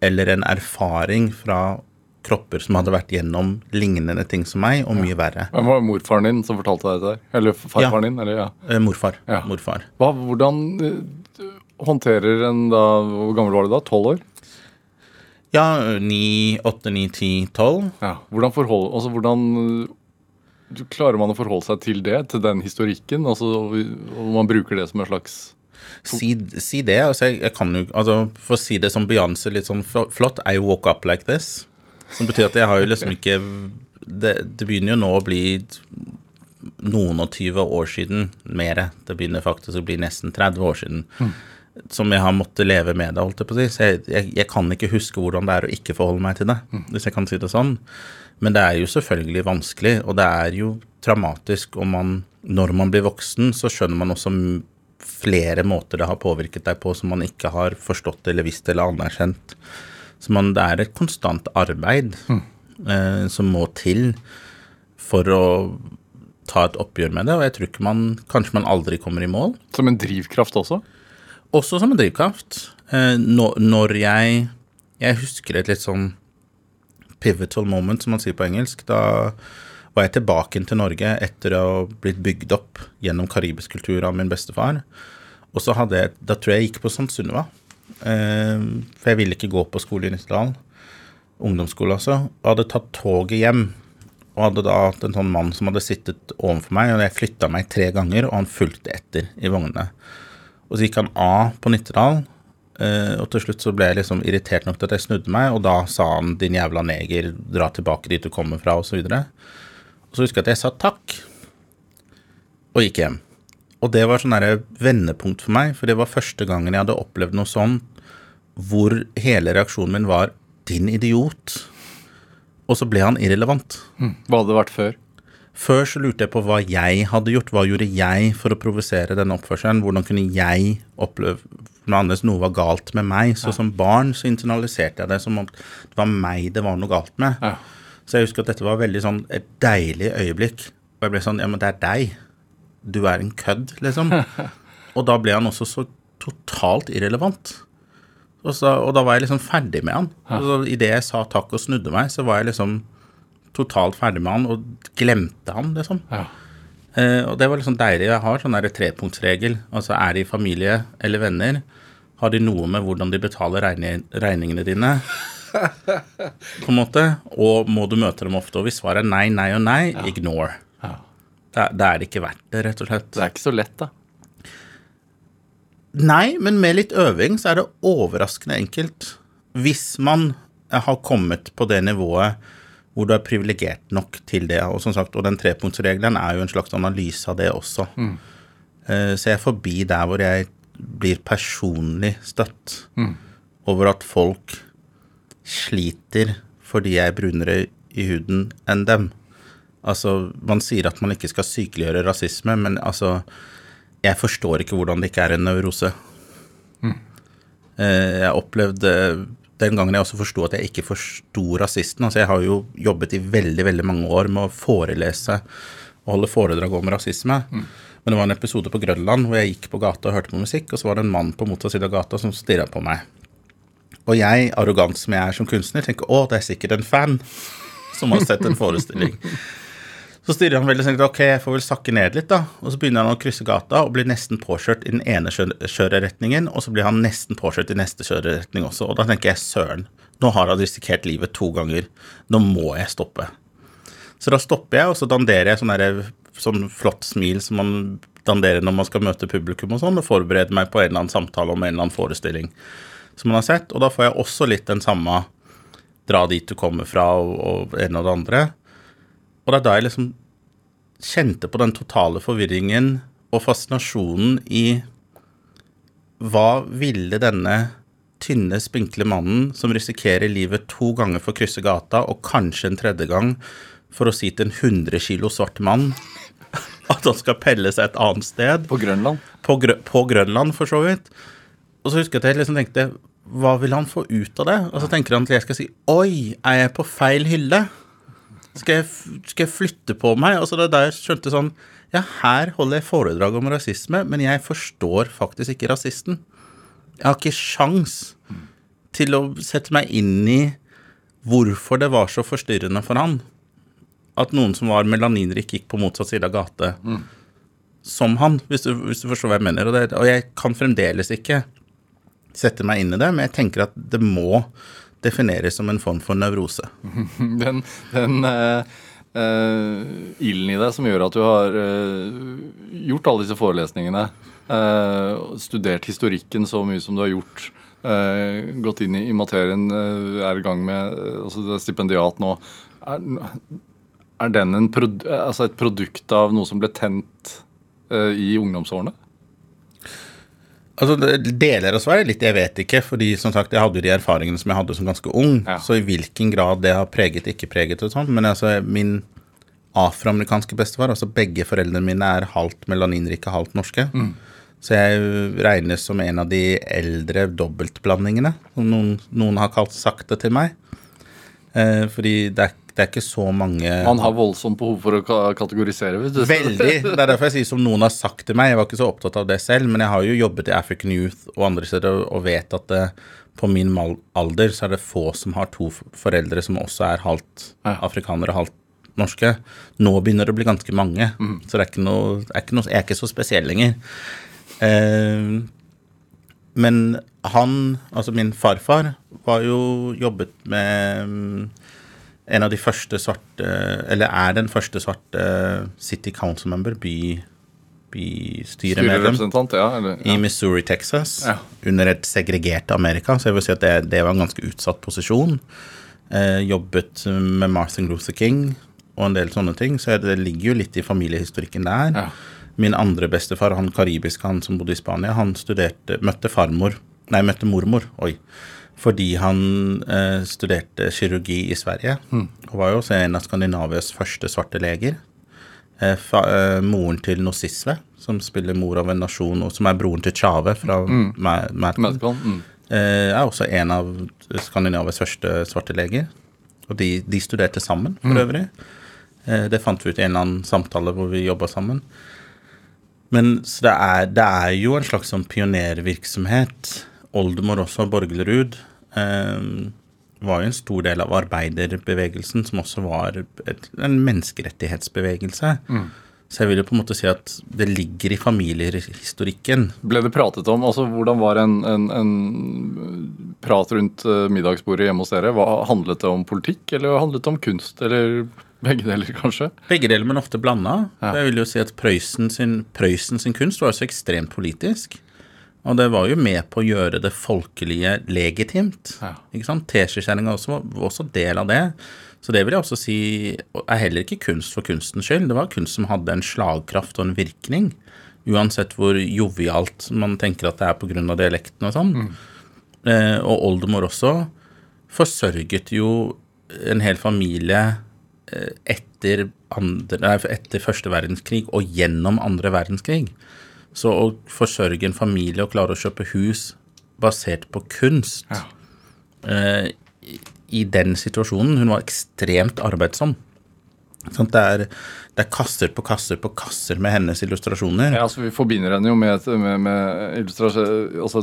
eller en erfaring fra kropper som hadde vært gjennom lignende ting som meg, og mye verre. Men var morfaren din som fortalte deg dette? Eller farfaren din? Eller, ja. Eh, morfar. Ja. Morfar. Hva, hvordan eh, håndterer en da Hvor gammel var du da? Tolv år? Ja, ni, åtte, ni, ti, tolv. Ja. Hvordan, forhold, altså, hvordan klarer man å forholde seg til det? Til den historikken? Altså, og man bruker det som en slags Si, si det. altså jeg, jeg kan jo, altså For å si det som Beyoncé litt sånn flott I woke up like this. Som betyr at jeg har jo liksom ikke Det, det begynner jo nå å bli noen og tyve år siden. Mere. Det begynner faktisk å bli nesten 30 år siden. Som jeg har måttet leve med det, holdt jeg på å si. Så jeg, jeg, jeg kan ikke huske hvordan det er å ikke forholde meg til det, hvis jeg kan si det sånn. Men det er jo selvfølgelig vanskelig, og det er jo traumatisk. Og man, når man blir voksen, så skjønner man også flere måter det har påvirket deg på som man ikke har forstått eller visst eller anerkjent. Så man, det er et konstant arbeid eh, som må til for å ta et oppgjør med det, og jeg tror ikke man Kanskje man aldri kommer i mål. Som en drivkraft også? Også som en drivkraft. Eh, når, jeg Jeg husker et litt sånn pivotal moment, som man sier på engelsk. Da var jeg tilbake til Norge etter å ha blitt bygd opp gjennom karibisk kultur av min bestefar. Og så hadde jeg Da tror jeg jeg gikk på St. Sunniva. Eh, for jeg ville ikke gå på skole i Nittedal. Ungdomsskole, altså. Og hadde tatt toget hjem. Og hadde da hatt en sånn mann som hadde sittet overfor meg, og jeg flytta meg tre ganger, og han fulgte etter i vognene. Og så gikk han av på Nittedal, eh, og til slutt så ble jeg liksom irritert nok til at jeg snudde meg, og da sa han 'din jævla neger, dra tilbake dit du kommer fra', og så videre. Og så husker jeg at jeg sa takk, og gikk hjem. Og det var sånn vendepunkt for meg, for det var første gangen jeg hadde opplevd noe sånn hvor hele reaksjonen min var 'din idiot', og så ble han irrelevant. Hva hadde det vært før? Før så lurte jeg på hva jeg hadde gjort. Hva gjorde jeg for å provosere denne oppførselen? Hvordan kunne jeg oppleve noe annet, noe var galt med meg? Så som barn så internaliserte jeg det som om det var meg det var noe galt med. Ja. Så jeg husker at dette var veldig sånn et deilig øyeblikk. Og jeg ble sånn Ja, men det er deg. Du er en kødd, liksom. Og da ble han også så totalt irrelevant. Og, så, og da var jeg liksom ferdig med han. Og så Idet jeg sa takk og snudde meg, så var jeg liksom totalt ferdig med han og glemte han, liksom. Ja. Eh, og det var liksom deilig. Jeg har sånn trepunktsregel. Altså er de familie eller venner, har de noe med hvordan de betaler regning regningene dine, på en måte, og må du møte dem ofte. Og hvis svaret er nei, nei og nei, ignore. Ja. Da, da er det ikke verdt det, rett og slett. Det er ikke så lett, da. Nei, men med litt øving så er det overraskende enkelt. Hvis man har kommet på det nivået hvor du er privilegert nok til det. Og som sagt, og den trepunktsregelen er jo en slags analyse av det også. Eh, Så jeg er forbi der hvor jeg blir personlig støtt over at folk sliter fordi jeg er brunere i huden enn dem. Altså, man sier at man ikke skal sykeliggjøre rasisme, men altså Jeg forstår ikke hvordan det ikke er en nevrose. Eh, Jeg opplevde den gangen jeg også forsto at jeg ikke forsto rasisten. Altså, jeg har jo jobbet i veldig, veldig mange år med å forelese og holde foredrag om rasisme. Men det var en episode på Grønland hvor jeg gikk på gata og hørte på musikk, og så var det en mann på motsatt side av gata som stirra på meg. Og jeg, arrogant som jeg er som kunstner, tenker å, det er sikkert en fan som har sett en forestilling. Så stirrer han veldig sånn, ok, jeg får vel sakke ned litt, da. Og så begynner han å krysse gata og blir nesten påkjørt i den ene kjø- kjøreretningen, og så blir han nesten påkjørt i neste kjøreretning også. Og da tenker jeg søren, nå har han risikert livet to ganger. Nå må jeg stoppe. Så da stopper jeg, og så danderer jeg sånn der, sånn flott smil som man danderer når man skal møte publikum og sånn, og forbereder meg på en eller annen samtale om en eller annen forestilling som man har sett. Og da får jeg også litt den samme dra dit du kommer fra, og, og en og det andre. Og det er da jeg liksom kjente på den totale forvirringen og fascinasjonen i hva ville denne tynne, spinkle mannen som risikerer livet to ganger for å krysse gata, og kanskje en tredje gang for å si til en 100 kilo svart mann at han skal pelle seg et annet sted På Grønland. på, Grø på Grønland, for så vidt. Og så husker jeg at jeg liksom tenkte Hva vil han få ut av det? Og så tenker han at jeg skal si Oi, er jeg på feil hylle? Skal jeg, skal jeg flytte på meg? Og så det er da jeg skjønte sånn Ja, her holder jeg foredrag om rasisme, men jeg forstår faktisk ikke rasisten. Jeg har ikke sjans til å sette meg inn i hvorfor det var så forstyrrende for han at noen som var melaninrik, gikk på motsatt side av gate som han, hvis du, hvis du forstår hva jeg mener. Og, det, og jeg kan fremdeles ikke sette meg inn i det, men jeg tenker at det må defineres som en form for nevrose. Den, den uh, uh, ilden i deg som gjør at du har uh, gjort alle disse forelesningene, studert historikken så mye som du har gjort, gått inn i, i materien, er i gang med altså stipendiat nå. Er, er den en prod, altså et produkt av noe som ble tent i ungdomsårene? Altså, Deler av svaret litt jeg vet ikke, fordi som sagt, jeg hadde jo de erfaringene som jeg hadde som ganske ung. Ja. Så i hvilken grad det har preget, ikke preget og sånn. Men altså, min afroamerikanske bestefar, altså begge foreldrene mine er halvt melaninrike, halvt norske. Så jeg regnes som en av de eldre dobbeltblandingene, som noen, noen har kalt sakte til meg. Eh, fordi det er, det er ikke så mange Man har voldsomt behov for å ka- kategorisere. Vet du. Veldig. Det er derfor jeg sier som noen har sagt til meg. Jeg var ikke så opptatt av det selv, men jeg har jo jobbet i African Youth og andre steder og- vet at det, på min alder så er det få som har to foreldre som også er halvt Ja. afrikanere og halvt norske. Nå begynner det å bli ganske mange, så det er ikke noe, er ikke noe Jeg er ikke så spesiell lenger. Uh, men han, altså min farfar, var jo jobbet med mm, en av de første svarte Eller er den første svarte City Council member, by, bystyremedlem, Styrerepresentant, ja. I. Missouri, Texas, Ja. under et segregert Amerika. Så jeg vil si at det, det var en ganske utsatt posisjon. Eh, jobbet med Martin Luther King og en del sånne ting, så det ligger jo litt i familiehistorikken der. Ja. Min andre bestefar, han karibiske, han som bodde i Spania, han studerte Møtte farmor Nei, møtte mormor. Oi. Fordi han eh, studerte kirurgi i Sverige. Og var jo også en av Skandinavias første svarte leger. Eh, fa, eh, moren til Nosisve, som spiller mor av en nasjon, og som er broren til Tjave fra mm. Madcon, mm. eh, er også en av Skandinavias første svarte leger. Og de, de studerte sammen, for øvrig. Eh, det fant vi ut i en eller annen samtale hvor vi jobba sammen. Men så det er, det er jo en slags sånn pionervirksomhet. Oldemor også, Borglerud, eh, var jo en stor del av arbeiderbevegelsen, som også var et, en menneskerettighetsbevegelse. Så jeg vil jo på en måte si at det ligger i familiehistorikken. Ble det pratet om? altså Hvordan var en, en, en prat rundt eh, middagsbordet hjemme hos dere? Hva, handlet det om politikk, eller handlet det om kunst? Eller begge deler, kanskje? Begge deler, men ofte blanda. Ja. Jeg vil jo si at Prøysen sin, Prøysen sin kunst var jo så ekstremt politisk. Og det var jo med på å gjøre det folkelige legitimt. Ja. Ikke sant? Teskjekjerringa også var også del av det. Så det vil jeg også si er heller ikke kunst for kunstens skyld. Det var kunst som hadde en slagkraft og en virkning. Uansett hvor jovialt man tenker at det er pga. dialekten og sånn. Eh, og oldemor også forsørget jo en hel familie eh, etter, andre, nei, etter første verdenskrig og gjennom andre verdenskrig. Så å forsørge en familie og klare å kjøpe hus basert på kunst Ja. eh, i- den situasjonen Hun var ekstremt arbeidsom. Sånn, det, er, det er kasser på kasser på kasser med hennes illustrasjoner. Ja, altså Vi forbinder henne jo med, med, med altså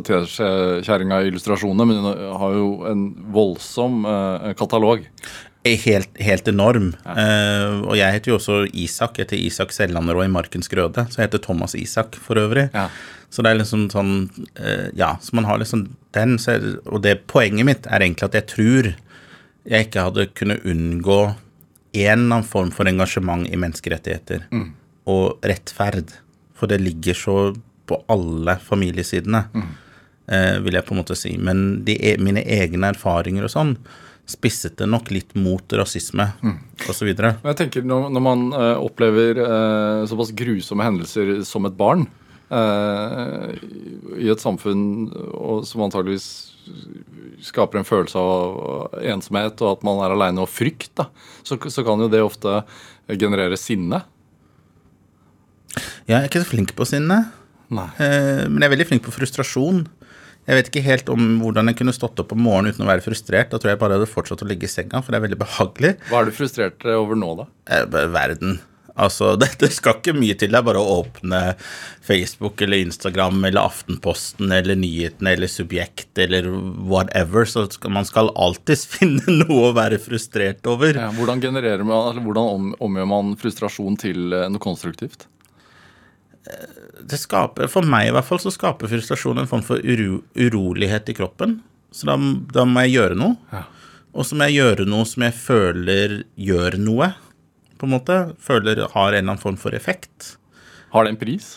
i illustrasjonene, men hun har jo en voldsom eh, katalog. Helt, helt enorm. Eh, og jeg heter jo også Isak. Jeg heter Isak Sellanderå i Markens Grøde. Så jeg heter Thomas Isak for øvrig. Ja. Så det er liksom sånn uh, Ja, så man har liksom den. Så er, og det poenget mitt er egentlig at jeg tror jeg ikke hadde kunnet unngå en eller annen form for engasjement i menneskerettigheter og rettferd. For det ligger så på alle familiesidene, eh, vil jeg på en måte si. Men de, e- mine egne erfaringer og sånn, spisset det nok litt mot rasisme Mm. osv. Jeg tenker Når, når man uh, opplever uh, såpass grusomme hendelser som et barn uh, i et samfunn og, som antageligvis skaper en følelse av ensomhet og at man er aleine og frykt, da, så, så kan jo det ofte generere sinne. Jeg er ikke så flink på sinne, men jeg er veldig flink på frustrasjon. Jeg vet ikke helt om hvordan jeg kunne stått opp om morgenen uten å være frustrert. Da tror jeg bare hadde fortsatt å ligge i senga, for det er veldig behagelig. Hva er du frustrert over nå, da? Eh, Verden. Altså, det skal ikke mye til. Det er bare å åpne Facebook eller Instagram eller Aftenposten eller Nyhetene eller Subjekt eller whatever, så skal man skal alltids finne noe å være frustrert over. Ja, hvordan, genererer man, eller hvordan omgjør man frustrasjon til eh, noe konstruktivt? Det skaper, For meg i hvert fall så skaper frustrasjon en form for uro, urolighet i kroppen. Så da, da må jeg gjøre noe. Ja. Og så må jeg gjøre noe som jeg føler gjør noe, på en måte. Føler har en eller annen form for effekt. Har det en pris?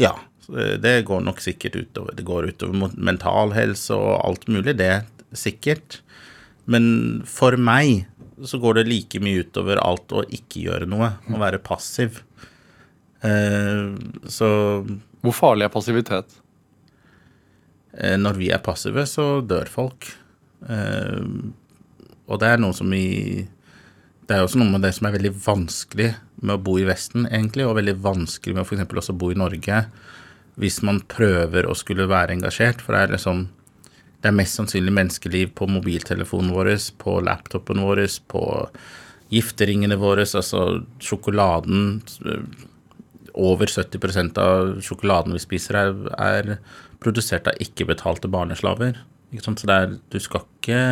Ja, det går nok sikkert utover. Det går utover mental helse og alt mulig, det er sikkert. Men for meg så går det like mye utover alt å ikke gjøre noe, å være passiv. Eh, så Hvor farlig er passivitet? eh, når vi er passive, så dør folk. Eh, og det er noe som i Det er også noe med det som er veldig vanskelig med å bo i Vesten, egentlig, og veldig vanskelig med å f.eks. også bo i Norge, hvis man prøver å skulle være engasjert. For det er liksom Det er mest sannsynlig menneskeliv på mobiltelefonen vår, på laptopen vår, på gifteringene våre, altså sjokoladen over 70% av sjokoladen vi spiser, er, er produsert av ikke-betalte barneslaver. Ikke? Så er, du skal ikke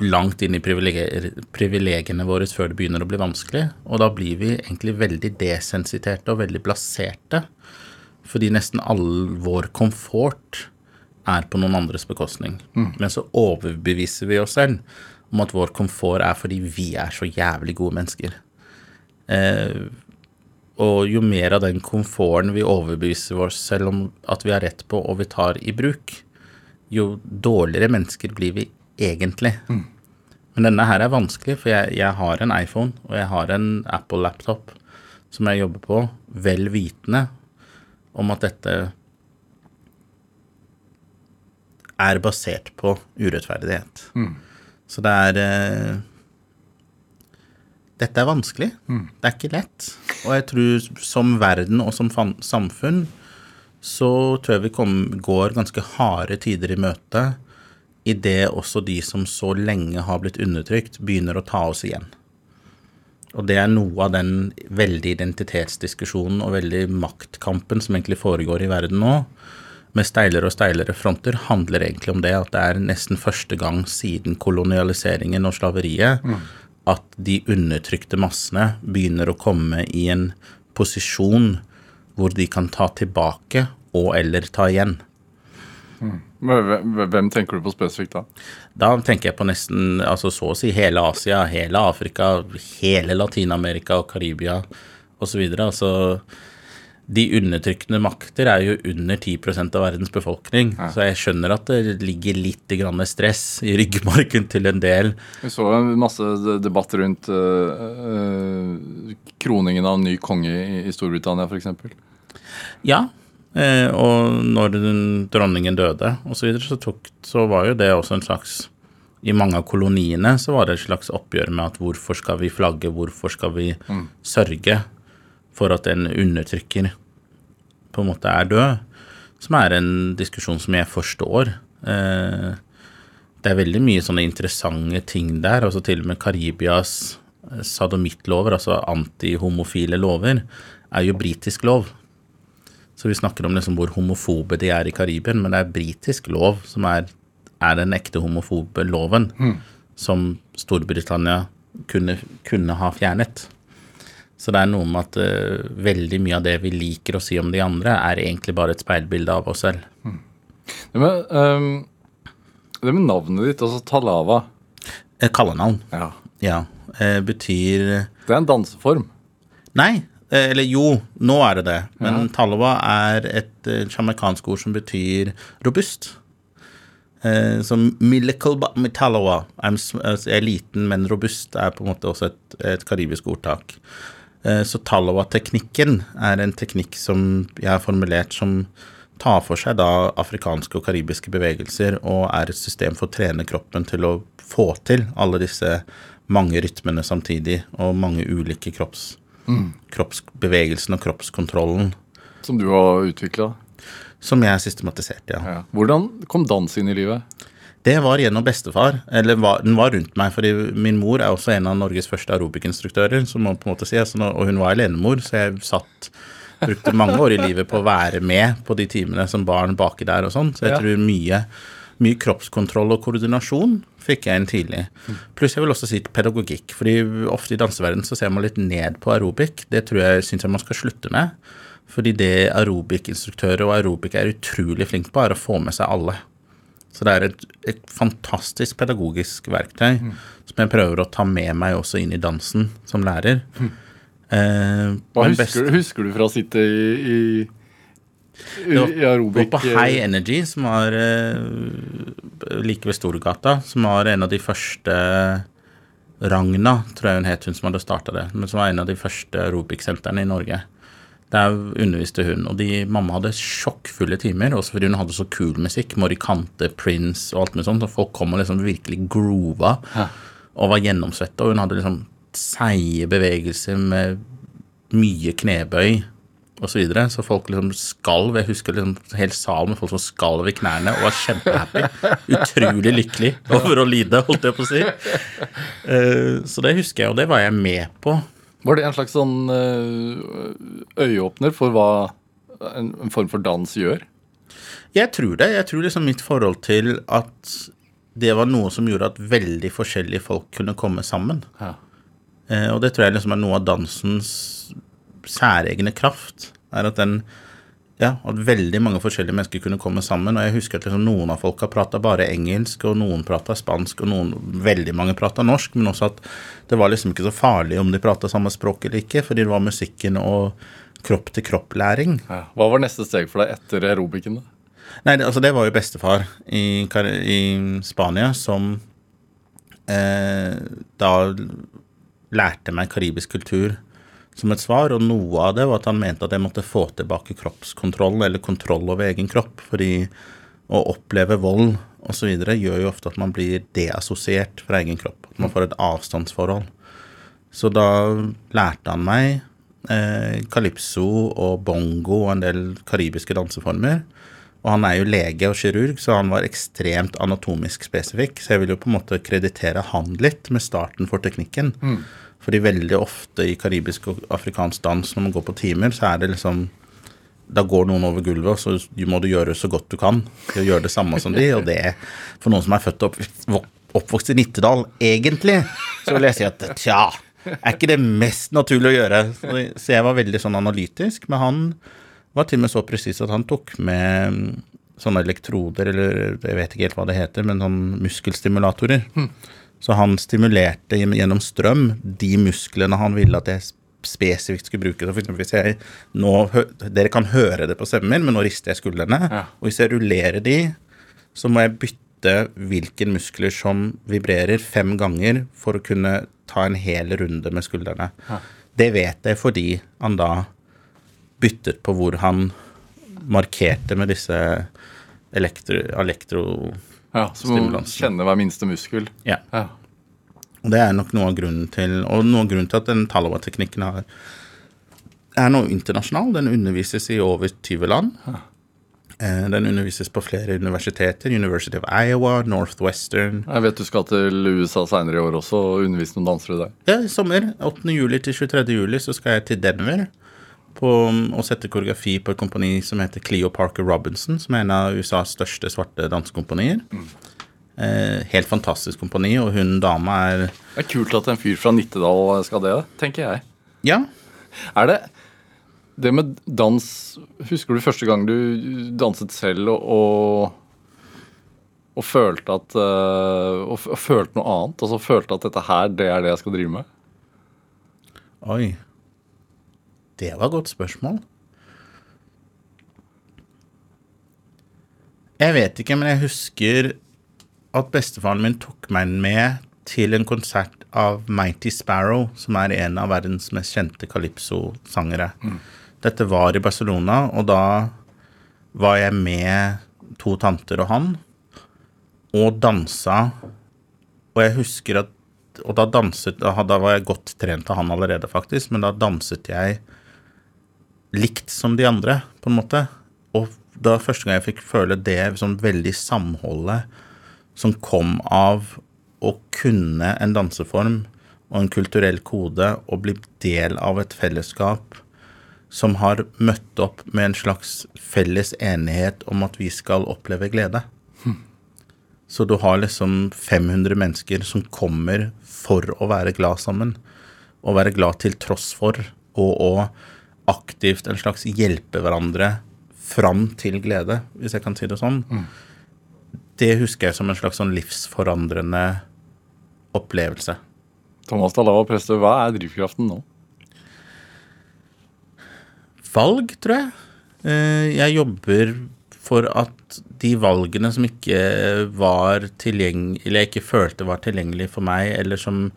langt inn i privilegiene våre før det begynner å bli vanskelig. Og da blir vi egentlig veldig desensiterte og veldig blaserte. Fordi nesten all vår komfort er på noen andres bekostning. Men så overbeviser vi oss selv om at vår komfort er fordi vi er så jævlig gode mennesker. Eh, og jo mer av den komforten vi overbeviser oss selv om at vi har rett på og vi tar i bruk, jo dårligere mennesker blir vi egentlig. Men denne her er vanskelig, for jeg, jeg har en iPhone og jeg har en Apple-laptop som jeg jobber på, vel vitende om at dette er basert på urettferdighet. Så det er eh, Dette er vanskelig. Det er ikke lett. Og jeg tror som verden og som samfunn så tror jeg vi kom, går ganske harde tider i møte idet også de som så lenge har blitt undertrykt, begynner å ta oss igjen. Og det er noe av den veldig identitetsdiskusjonen og veldig maktkampen som egentlig foregår i verden nå, med steilere og steilere fronter, handler egentlig om det at det er nesten første gang siden kolonialiseringen og slaveriet at de undertrykte massene begynner å komme i en posisjon hvor de kan ta tilbake og eller ta igjen. Hvem, hvem tenker du på spesifikt da? Da tenker jeg på nesten altså så å si hele Asia, hele Afrika, hele Latin-Amerika og Karibia osv. Altså de undertrykkende makter er jo under 10 av verdens befolkning. Så jeg skjønner at det ligger litt grann stress i ryggmargen til en del. Vi så en masse de- debatt rundt øh, øh, kroningen av en ny konge i, Storbritannia, f.eks. Ja, eh, og når den, dronningen døde osv., så, videre, så, tok, så var jo det også en slags I mange av koloniene så var det et slags oppgjør med at hvorfor skal vi flagge, hvorfor skal vi sørge for at en undertrykker på en måte er død, som er en diskusjon som jeg forstår. Eh, det er veldig mye sånne interessante ting der. altså Til og med Karibias eh, sadomittlover, altså antihomofile lover, er jo britisk lov. Så vi snakker om liksom hvor homofobe de er i Karibien, men det er britisk lov som er, er den ekte homofobe loven, som Storbritannia kunne, kunne ha fjernet. Så det er noe med at uh, veldig mye av det vi liker å si om de andre, er egentlig bare et speilbilde av oss selv. Det med, um, det med navnet ditt, altså Talava Eh, Kallenavn, ja. ja, eh, betyr Det er en danseform. Nei, eh, eller jo, nå er det det. Men Talowa er et eh, ord som betyr robust. Eh, så Miracle Metalawa altså, Jeg er liten, men robust er på en måte også et, et karibisk ordtak. Eh, så Talawa-teknikken er en teknikk som jeg har formulert som tar for seg da afrikanske og karibiske bevegelser, og er et system for å trene kroppen til å få til alle disse mange rytmene samtidig, og mange ulike kropps, kroppsbevegelsene og kroppskontrollen, Som du har utvikla. som jeg systematiserte, ja. Ja. Hvordan kom dans inn i livet? Det var gjennom bestefar, eller var, den var rundt meg, fordi min mor er også en av Norges første aerobic-instruktører, som man på en måte si, altså, og hun var alenemor, så jeg satt brukte mange år i livet på å være med på de timene som barn baki der og sånn, så jeg tror mye, mye kroppskontroll og koordinasjon fikk jeg inn tidlig. Pluss jeg vil også si pedagogikk, fordi ofte i danseverdenen så ser man litt ned på aerobic. Det tror jeg syns jeg man skal slutte med. Fordi det aerobic-instruktører og aerobic er utrolig flinke på, er å få med seg alle. Så det er et, et fantastisk pedagogisk verktøy som jeg prøver å ta med meg også inn i dansen som lærer. Eh, Hva husker, best- du, husker du fra å sitte i, i, i, i aerobic? Og på High Energy, som var eh, like ved Storgata, som var en av de første Ragna, tror jeg hun het, hun som hadde starta det, men som var en av de første aerobic-sentrene i Norge. Der underviste hun, og de, mamma hadde sjokkfulle timer, også fordi hun hadde så kul musikk, Morikante, Prince og alt mulig sånt, og folk kom og liksom virkelig groova og var gjennomsvette, og hun hadde liksom seige bevegelser med mye knebøy og så videre, så folk liksom skalv. Jeg husker liksom en hel sal med folk som skalv i knærne og var kjempehappy. Utrolig lykkelig over å lide, holdt jeg på å si. Eh, Så det husker jeg, og det var jeg med på. Var det en slags sånn eh, øyeåpner for hva en, en form for dans gjør? Jeg tror det. Jeg tror liksom mitt forhold til at det var noe som gjorde at veldig forskjellige folk kunne komme sammen. Ja. Eh, og det tror jeg liksom er noe av dansens særegne kraft. Er at den Ja, at veldig mange forskjellige mennesker kunne komme sammen. Og jeg husker at liksom noen av folka prata bare engelsk, og noen prata spansk, og noen, veldig mange prata norsk. Men også at det var liksom ikke så farlig om de prata samme språk eller ikke, fordi det var musikken og kropp-til-kropp-læring. Ja. Hva var neste steg for deg etter aerobicen? da? Nei, det, altså det var jo bestefar i, i Spania som eh, da lærte meg karibisk kultur som et svar, og noe av det var at han mente at jeg måtte få tilbake kroppskontroll, eller kontroll over egen kropp, fordi å oppleve vold osv. gjør jo ofte at man blir deassosiert fra egen kropp, at man får et avstandsforhold. Så da lærte han meg eh, calypso og bongo og en del karibiske danseformer. Og han er jo lege og kirurg, så han var ekstremt anatomisk spesifikk. Så jeg vil jo på en måte kreditere han litt med starten for teknikken. Fordi veldig ofte i karibisk og afrikansk dans, når man går på timer, så er det liksom Da går noen over gulvet, og så må du gjøre så godt du kan til å gjøre det samme som de, og det For noen som er født og oppvokst i Nittedal, egentlig, så vil jeg si at tja, er ikke det mest naturlig å gjøre? Så jeg var veldig sånn analytisk, men han var til og med så presis at han tok med sånne elektroder, eller jeg vet ikke helt hva det heter, men sånn muskelstimulatorer. Så han stimulerte gjennom strøm de musklene han ville at jeg spesifikt skulle bruke. Så for eksempel hvis jeg nå, Dere kan høre det på stemmen min, men nå rister jeg skuldrene. Ja. Og hvis jeg rullerer de, så må jeg bytte hvilke muskler som vibrerer fem ganger for å kunne ta en hel runde med skuldrene. Det vet jeg fordi han da byttet på hvor han markerte med disse elektro... elektro Ja, Så må kjenne hver minste muskel. ja. Ja. Og det er nok noe av grunnen til Og noe av grunnen til at den Talawa-teknikken har er nå internasjonal. Den undervises i over 20 land. Eh, Den undervises på flere universiteter. University of Iowa, Northwestern Jeg vet du skal til USA seinere i år også og undervise noen dansere der. Ja, i sommer. 8. juli til 23. juli så skal jeg til Denver på å sette koreografi på et kompani som heter Cleo Parker Robinson, som er en av USAs største svarte dansekompanier. Eh, helt fantastisk kompani, og hun dama er Det er kult at en fyr fra Nittedal skal det, tenker jeg. Ja, Er det det med dans Husker du første gang du danset selv og, og, og følte at eh, og, og følte noe annet? Altså følte at dette her, det er det jeg skal drive med? Oi. Det var et godt spørsmål. Jeg vet ikke, men jeg husker at bestefaren min tok meg med til en konsert av Mighty Sparrow, som er en av verdens mest kjente calypso-sangere. Dette var i Barcelona, og da var jeg med to tanter og han, og dansa. Og jeg husker at Og da danset Da da var jeg godt trent av han allerede, faktisk, men da danset jeg likt som de andre, på en måte. Og da første gang jeg fikk føle det sånn veldig samholdet som kom av å kunne en danseform og en kulturell kode og bli del av et fellesskap som har møtt opp med en slags felles enighet om at vi skal oppleve glede. Så du har liksom 500 mennesker som kommer for å være glad sammen, og være glad til tross for, og å aktivt en slags hjelpe hverandre fram til glede, hvis jeg kan si det sånn. Det husker jeg som en slags sånn livsforandrende opplevelse. Thomas Dalao Prestø, hva er drivkraften nå? Valg, tror jeg. Eh, Jeg jobber for at de valgene som ikke var tilgjengelig, eller jeg ikke følte var tilgjengelig for meg, eller som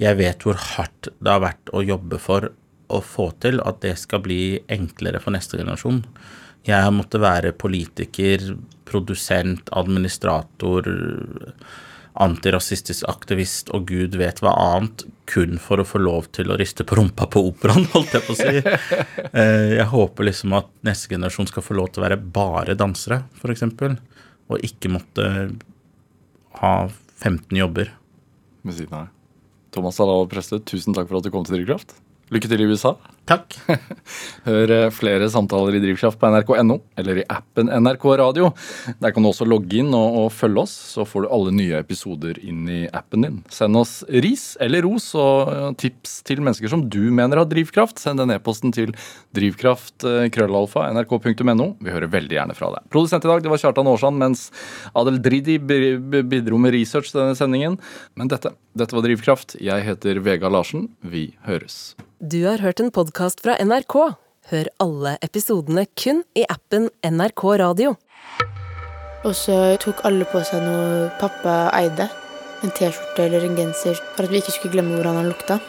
jeg vet hvor hardt det har vært å jobbe for å få til, at det skal bli enklere for neste generasjon. Jeg har måttet være politiker, produsent, administrator, antirasistisk aktivist og gud vet hva annet, kun for å få lov til å riste på rumpa på operaen, holdt jeg på å si. Eh, Jeg håper liksom at neste generasjon skal få lov til å være bare dansere, f.eks. Og ikke måtte ha 15 jobber. ved siden av? Thomas og Preste, tusen takk for at du kom til Drivkraft. Lykke til i USA. Takk. Hør eh, flere samtaler i Drivkraft på nrk.no eller i appen NRK Radio. Der kan du også logge inn og, og følge oss, så får du alle nye episoder inn i appen din. Send oss ris eller ros og eh, tips til mennesker som du mener har drivkraft. Send den e-posten til drivkraft eh. Vi hører veldig gjerne fra deg. Produsent i dag det var Kjartan Aarsand, mens Adel Dridi bi- bi- bidro med research til denne sendingen. Men dette, dette var Drivkraft. Jeg heter Vega Larsen. Vi høres. Du har hørt en podkast fra NRK. Hør alle episodene kun i appen NRK Radio. Og så tok alle på seg noe pappa eide. En T-skjorte eller en genser, for at vi ikke skulle glemme hvordan han lukta.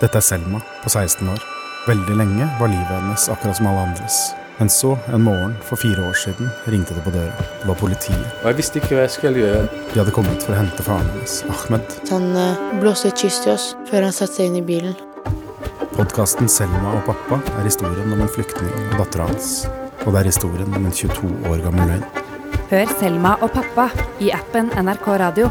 Dette er Selma på 16 år. Veldig lenge var livet hennes akkurat som alle andres. Men så, en morgen for fire år siden, ringte det på døra. Det var politiet. Og jeg visste ikke hva jeg skulle gjøre. De hadde kommet for å hente faren hennes, Ahmed. Han eh, blåste et kyss til oss før han satte seg inn i bilen. Podkasten Selma og pappa er historien om en flyktning og dattera hans. Og det er historien om en 22 år gammel løgn. Hør Selma og pappa i appen NRK Radio.